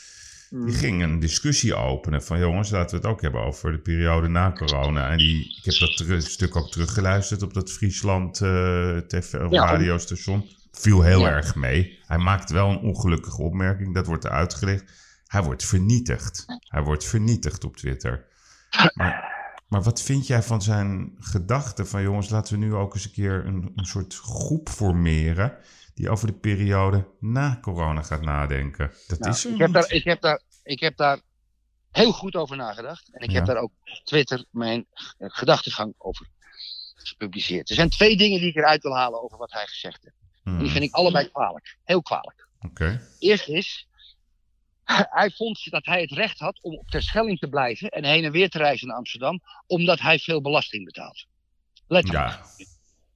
Die ging een discussie openen van jongens, laten we het ook hebben over de periode na corona. En die, ik heb dat stuk ook teruggeluisterd op dat Friesland eh TV Ja. radiostation. Viel heel Ja. erg mee. Hij maakt wel een ongelukkige opmerking, dat wordt er uitgelicht. Hij wordt vernietigd. Hij wordt vernietigd op Twitter. Maar, maar wat vind jij van zijn gedachte van jongens, laten we nu ook eens een keer een, een soort groep formeren die over de periode na corona gaat nadenken? Dat Nou, is ik, heb daar, ik, heb daar, ik heb daar heel goed over nagedacht. En ik Ja. heb daar ook op Twitter mijn eh, gedachtegang over gepubliceerd. Er zijn twee dingen die ik eruit wil halen over wat hij gezegd heeft. En die Hmm, vind ik allebei kwalijk. Heel kwalijk. Oké. Eerst is, <laughs> hij vond dat hij het recht had om op Terschelling te blijven en heen en weer te reizen naar Amsterdam, omdat hij veel belasting betaalt. Letterlijk. Ja,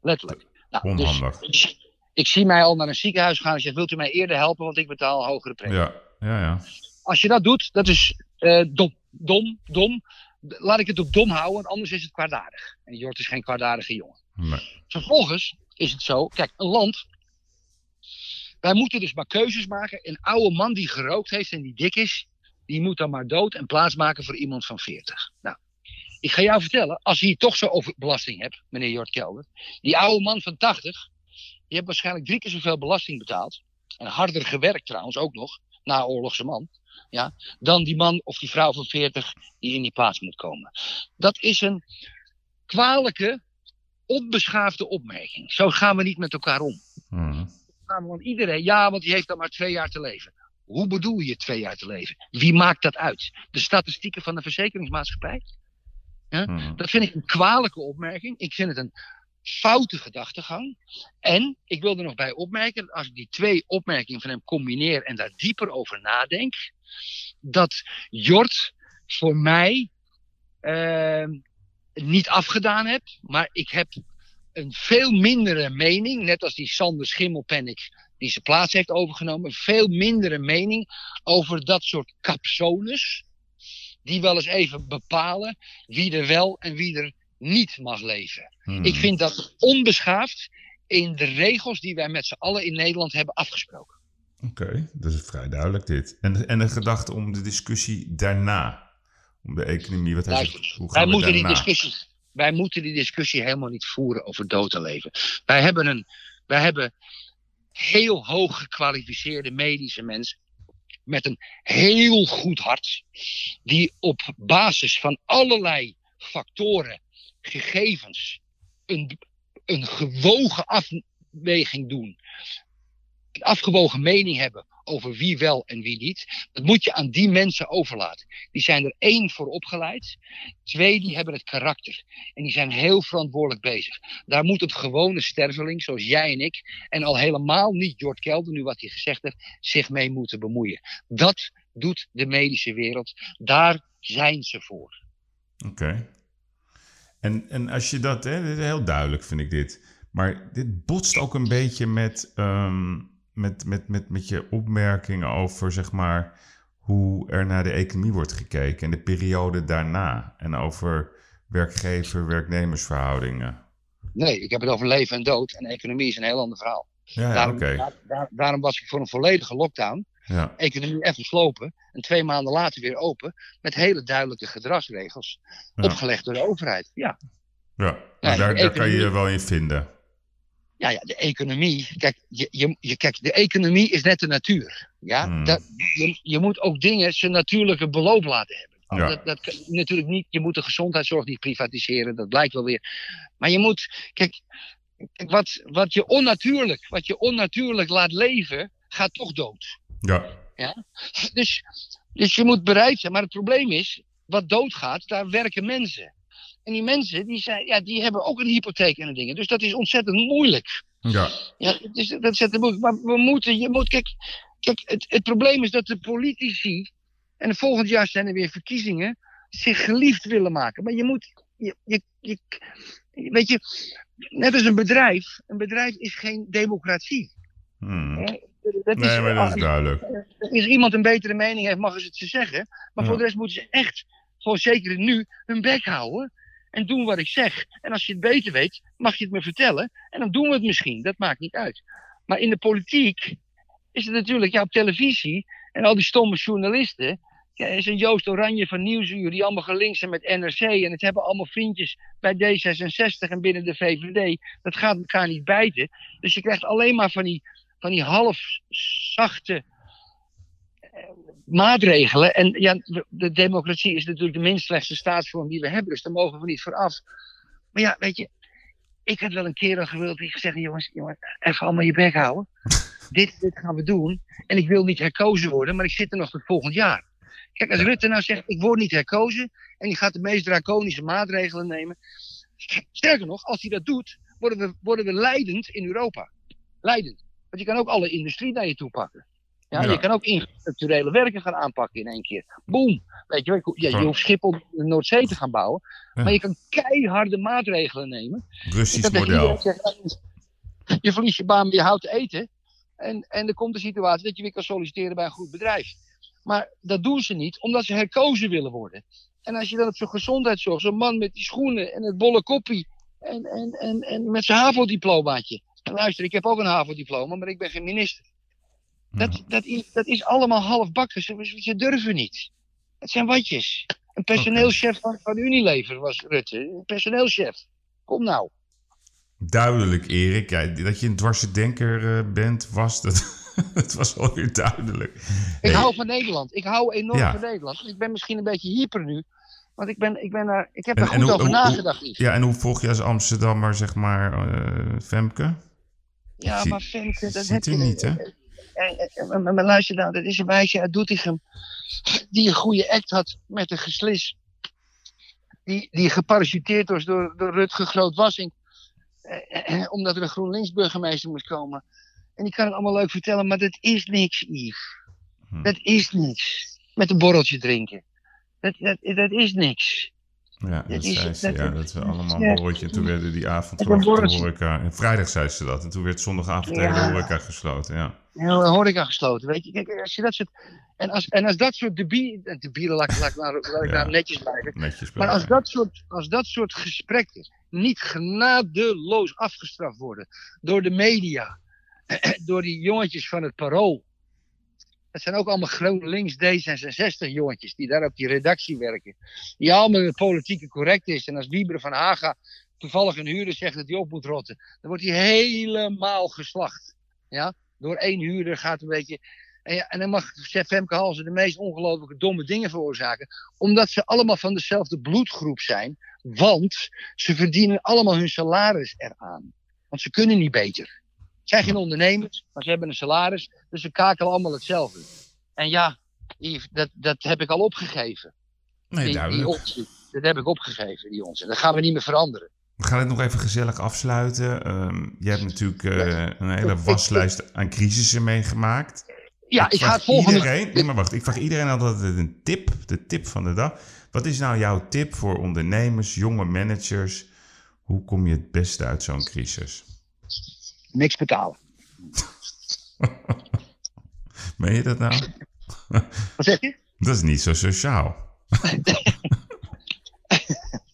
letterlijk. Nou, dus onhandig. ik, ik zie mij al naar een ziekenhuis gaan en zeg, wilt u mij eerder helpen, want ik betaal een hogere premie. Ja, ja, ja. Als je dat doet, dat is eh, dom, dom, dom. Laat ik het op dom houden, want anders is het kwaadaardig. En Jort is geen kwaadaardige jongen. Nee. Vervolgens is het zo, kijk, een land. Wij moeten dus maar keuzes maken. Een oude man die gerookt heeft en die dik is, die moet dan maar dood en plaatsmaken voor iemand van 40. Nou, ik ga jou vertellen, als je hier toch zo over belasting hebt, meneer Jort Kelder. Die oude man van 80, die heeft waarschijnlijk drie keer zoveel belasting betaald. En harder gewerkt trouwens ook nog, naoorlogse man, ja, dan die man of die vrouw van 40 die in die plaats moet komen. Dat is een kwalijke, onbeschaafde opmerking. Zo gaan we niet met elkaar om. Gaan we, Want iedereen, ja, want die heeft dan maar twee jaar te leven. Hoe bedoel je twee jaar te leven? Wie maakt dat uit? De statistieken van de verzekeringsmaatschappij? Mhm. Dat vind ik een kwalijke opmerking. Ik vind het een foute gedachtegang. En ik wil er nog bij opmerken, als ik die twee opmerkingen van hem combineer en daar dieper over nadenk, dat Jort voor mij ehm, niet afgedaan hebt, maar ik heb een veel mindere mening, net als die Sander Schimmelpennik die zijn plaats heeft overgenomen, een veel mindere mening over dat soort capsones, die wel eens even bepalen wie er wel en wie er niet mag leven. Mhm. Ik vind dat onbeschaafd in de regels die wij met z'n allen in Nederland hebben afgesproken. Oké, dat is vrij duidelijk dit. En, en de gedachte om de discussie daarna. Om de economie. Wat hij Luister, zegt, hoe wij gaan we moeten, die discussie, wij moeten die discussie helemaal niet voeren over dood en leven. Wij hebben, een, wij hebben heel hoog gekwalificeerde medische mensen met een heel goed hart, die op basis van allerlei factoren, gegevens, een, een gewogen afweging doen, een afgewogen mening hebben over wie wel en wie niet. Dat moet je aan die mensen overlaten. Die zijn er één voor opgeleid. Twee, die hebben het karakter. En die zijn heel verantwoordelijk bezig. Daar moet een gewone sterveling, zoals jij en ik, en al helemaal niet Jort Kelder, nu wat hij gezegd heeft, zich mee moeten bemoeien. Dat doet de medische wereld. Daar zijn ze voor. Oké. En, en als je dat, hè, dit is heel duidelijk vind ik dit. Maar dit botst ook een beetje met, ehm, met, met, met, met je opmerkingen over, zeg maar, hoe er naar de economie wordt gekeken en de periode daarna. En over werkgever-werknemersverhoudingen. Nee, ik heb het over leven en dood. En economie is een heel ander verhaal. Ja, ja, daarom, oké. daar- daar- daarom was ik voor een volledige lockdown. Ja, Economie even slopen. En twee maanden later weer open. Met hele duidelijke gedragsregels. Ja. Opgelegd door de overheid. Ja. ja. Daar, daar kan je je wel in vinden. Ja, ja, de economie. Kijk, je, je, je, kijk, de economie is net de natuur. Ja? Hmm. Dat, je, je moet ook dingen zijn natuurlijke beloop laten hebben. Ja. Dat, dat natuurlijk niet. Je moet de gezondheidszorg niet privatiseren. Dat blijkt wel weer. Maar je moet. Kijk, kijk, wat, wat, je onnatuurlijk, wat je onnatuurlijk laat leven, gaat toch dood. Ja, Dus, dus je moet bereid zijn. Maar het probleem is, wat doodgaat, daar werken mensen. En die mensen, die, zijn, ja, die hebben ook een hypotheek en dingen. Dus dat is ontzettend moeilijk. ja. Ja, het is, dat is ontzettend moeilijk. Maar we moeten, je moet, kijk, kijk het, het probleem is dat de politici, en volgend jaar zijn er weer verkiezingen, zich geliefd willen maken. Maar je moet, je, je, je, weet je, net als een bedrijf, een bedrijf is geen democratie. Hmm. Dat Nee, maar dat is als- duidelijk. als iemand een betere mening heeft, mag ze het ze zeggen. Maar Ja. voor de rest moeten ze echt, gewoon zeker nu, hun bek houden. En doen wat ik zeg. En als je het beter weet, mag je het me vertellen. En dan doen we het misschien. Dat maakt niet uit. Maar in de politiek is het natuurlijk, ja, op televisie. En al die stomme journalisten. Ja, er is een Joost Oranje van Nieuwsuur die allemaal gelinkt zijn met NRC. En het hebben allemaal vriendjes bij D66 en binnen de VVD. Dat gaat elkaar niet bijten. Dus je krijgt alleen maar van die, van die half zachte maatregelen. En ja, de democratie is natuurlijk de minst slechtste staatsvorm die we hebben, dus daar mogen we niet voor af. Maar ja, weet je, ik had wel een keer al gewild, ik gezegd, jongens, jongens, even allemaal je bek houden. <laughs> dit, dit gaan we doen. En ik wil niet herkozen worden, maar ik zit er nog tot volgend jaar. Kijk, als Rutte nou zegt, ik word niet herkozen, en die gaat de meest draconische maatregelen nemen. Sterker nog, als hij dat doet, worden we, worden we leidend in Europa. Leidend. Want je kan ook alle industrie naar je toe pakken. Ja, Ja. Je kan ook infrastructurele werken gaan aanpakken in één keer. Boom. Weet je, ja, je hoeft Schiphol de Noordzee te gaan bouwen. Ja. Maar je kan keiharde maatregelen nemen. Russisch model. iedereen zegt, "Ja, je verliest je baan, maar je houdt te eten. En, en er komt een situatie dat je weer kan solliciteren bij een goed bedrijf. Maar dat doen ze niet, omdat ze herkozen willen worden. En als je dan op zo'n gezondheidszorg, zo'n man met die schoenen en het bolle koppie. En, en, en, en met zijn HAVO-diplomaatje. Luister, ik heb ook een HAVO-diploma, maar ik ben geen minister. Dat, dat, is, dat is allemaal halfbakken. Ze, ze durven niet. Het zijn watjes. Een personeelschef van, van Unilever was Rutte. Een personeelschef. Kom nou. Duidelijk, Erik. Ja, dat je een dwarse denker eh, bent, was dat. <laughs> Het was alweer duidelijk. Ik Hey, hou van Nederland. Ik hou enorm Ja. van Nederland. Ik ben misschien een beetje hyper nu. Want ik, ben, ik, ben daar, ik heb En- er goed hoe- over hoe- nagedacht. Ja, en hoe volg je als Amsterdammer, zeg maar, eh, Femke? Ja, zie- maar Femke, dat heb je niet, hè? Eh, eh, Maar, maar- luister nou, dat is een meisje uit Doetinchem. Die een goede act had met een geslis. Die, die geparachuteerd was door, door Rutger Groot-Wassing. eh, eh, omdat er een GroenLinks burgemeester moest komen. En die kan het allemaal leuk vertellen, maar dat is niks, Yves. Hm. Dat is niks. Met een borreltje drinken. Dat, dat, dat is niks. Ja, dat, is- zei ze. dat- ja, dat we allemaal een borreltje. En toen werden die avond de horeca... En vrijdag zei ze dat. En toen werd zondagavond de Ja. hele horeca gesloten, ja. Heel de horeca gesloten, weet je. Kijk, als je dat soort... En als, en als dat soort debielen... Debielen, laat, ik- laat, ik nou- laat ik Ja. nou netjes blijven. Netjes Maar als dat, soort, als dat soort gesprekken niet genadeloos afgestraft worden door de media, <clears throat> door die jongetjes van het Parool. Dat zijn ook allemaal GroenLinks D66 jongetjes die daar op die redactie werken. Die allemaal politieke correct is. En als Wieber van Haga toevallig een huurder zegt dat hij op moet rotten, dan wordt hij helemaal geslacht. Ja? Door één huurder gaat een beetje. En, ja, en dan mag Femke Halsen de meest ongelooflijke domme dingen veroorzaken omdat ze allemaal van dezelfde bloedgroep zijn. Want ze verdienen allemaal hun salaris eraan. Want ze kunnen niet beter. Zijn geen ondernemers, maar ze hebben een salaris. Dus ze kakelen allemaal hetzelfde. En ja, Yves, dat, dat heb ik al opgegeven. Nee, Die, die onzin. Dat heb ik opgegeven, die onzin. Dat gaan we niet meer veranderen. We gaan het nog even gezellig afsluiten. Ehm je hebt natuurlijk eh, een hele waslijst aan crisissen meegemaakt. Ja, ik, ga het volgende... Iedereen, nee, maar wacht. Ik vraag iedereen altijd een tip. De tip van de dag. Wat is nou jouw tip voor ondernemers, jonge managers? Hoe kom je het beste uit zo'n crisis? Niks betalen. <laughs> Meen je dat nou? <laughs> Wat zeg je? Dat is niet zo sociaal. <laughs>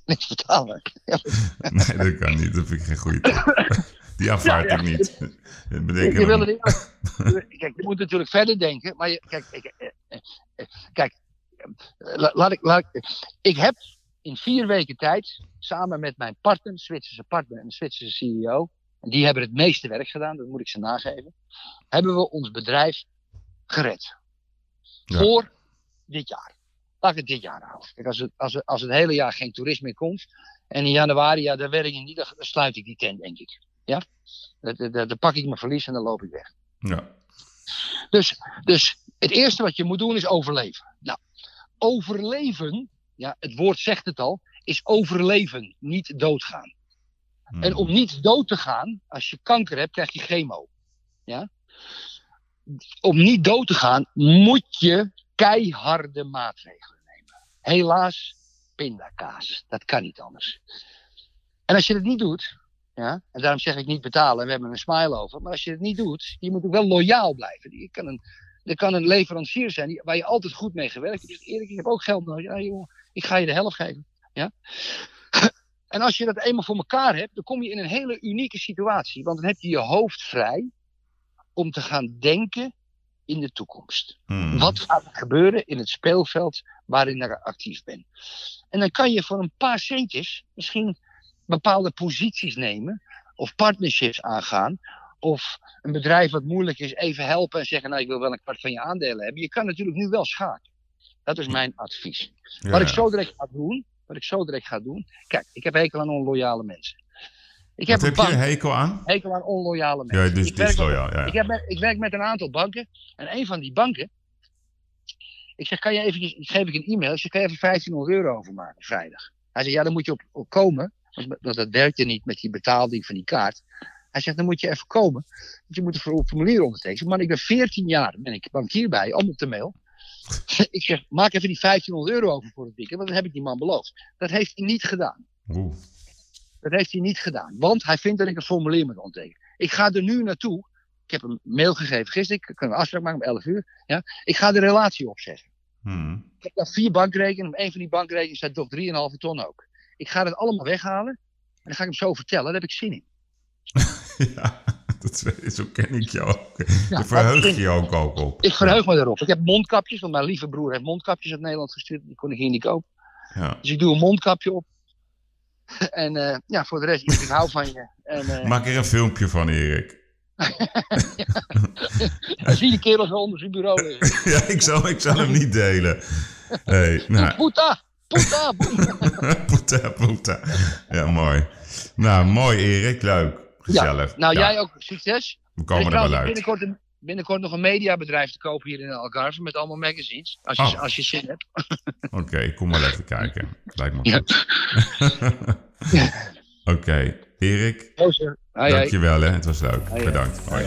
Niks betalen. Nee, dat kan niet. Dat vind ik geen goede tip. Die aanvaard Ja, ik niet. Dat bedenk je, ik wil het, kijk, je moet natuurlijk verder denken. Maar je, kijk, ik, eh, eh, eh, kijk la- laat ik, laat ik, ik heb in vier weken tijd samen met mijn partner, Zwitserse partner en Zwitserse CEO, die hebben het meeste werk gedaan, dat moet ik ze nageven, hebben we ons bedrijf gered. Ja. Voor dit jaar. Laat ik het dit jaar houden. Kijk, als het, als, het, als het hele jaar geen toerisme komt en in januari, ja, dan werk ik niet, dan, sluit ik die tent, denk ik. Ja? Dan pak ik mijn verlies en dan loop ik weg. Ja. Dus, dus het eerste wat je moet doen is overleven. Nou, overleven, ja, het woord zegt het al, is overleven, niet doodgaan. Hmm. En om niet dood te gaan, als je kanker hebt, krijg je chemo. Ja? Om niet dood te gaan, moet je keiharde maatregelen nemen. Helaas, pindakaas. Dat kan niet anders. En als je het niet doet, ja, en daarom zeg ik niet betalen, en we hebben een smile over. Maar als je het niet doet, je moet ook wel loyaal blijven. Je kan een, er kan een leverancier zijn waar je altijd goed mee gewerkt hebt. Zegt, Erik, ik heb ook geld nodig. Ja, jongen, ik ga je de helft geven. Ja? En als je dat eenmaal voor elkaar hebt, dan kom je in een hele unieke situatie. Want dan heb je je hoofd vrij om te gaan denken in de toekomst. Hmm. Wat gaat er gebeuren in het speelveld waarin ik actief ben? En dan kan je voor een paar centjes misschien bepaalde posities nemen. Of partnerships aangaan. Of een bedrijf wat moeilijk is even helpen en zeggen... nou, ik wil wel een kwart van je aandelen hebben. Je kan natuurlijk nu wel schakelen. Dat is mijn advies. Ja, Wat ik zo direct ga doen... Wat ik zo direct ga doen... Kijk, ik heb hekel aan onloyale mensen. Ik heb heb je hekel aan? hekel aan onloyale mensen. Ja, dus ik, werk disloyaal. met- Ja, ik, heb ik werk met een aantal banken. En een van die banken... Ik zeg, kan je eventjes... Ik geef ik een e-mail. Ik zeg, kan je even 1500 euro overmaken vrijdag? Hij zegt, ja, dan moet je op, op komen. Want dat werkt je niet met die betaalding van die kaart. Hij zegt, dan moet je even komen. Want je moet een for- formulier ondertekenen. Man, ik ben 14 jaar, ben ik bankier bij, allemaal op de mail. <laughs> ik zeg, maak even die 1500 euro over voor het weekend, want dat heb ik die man beloofd. Dat heeft hij niet gedaan. Oeh. Dat heeft hij niet gedaan. Want hij vindt dat ik een formulier moet ondertekenen. Ik ga er nu naartoe. Ik heb een mail gegeven gisteren. Ik kan een afspraak maken om 11 uur. Ja? Ik ga de relatie opzeggen. Hmm. Ik heb daar vier bankrekeningen. Op een van die bankrekeningen staat toch 3,5 ton ook. Ik ga het allemaal weghalen. En dan ga ik hem zo vertellen. Daar heb ik zin in. <laughs> <laughs> Ja, dat is, zo ken ik jou ook. Ja, Daar verheug je je ook, ook op. Ik verheug me erop. Ik heb mondkapjes. Want mijn lieve broer heeft mondkapjes uit Nederland gestuurd. Die kon ik hier niet kopen. Ja. Dus ik doe een mondkapje op. En eh, ja, voor de rest, ik hou van je. En, eh, Maak er een filmpje van, Erik. <laughs> Dan zie je kerel zo onder zijn bureau liggen. <laughs> ja, ik zal, ik zal hem niet delen. Hey, nou, Poeta! Poeta! poeta, poeta. Ja, mooi. Nou, mooi Erik. Leuk. Gezellig. Ja, nou, jij ook succes. We komen er wel uit. binnenkort, een- binnenkort nog een mediabedrijf te kopen hier in Algarve met allemaal magazines. Als je, Oh. als je zin hebt. <laughs> Oké, kom wel even kijken. Lijkt me Ja. goed. <laughs> Oké, Erik, Oh, sir. Dankjewel hè. Het was leuk. Bedankt. Hoi.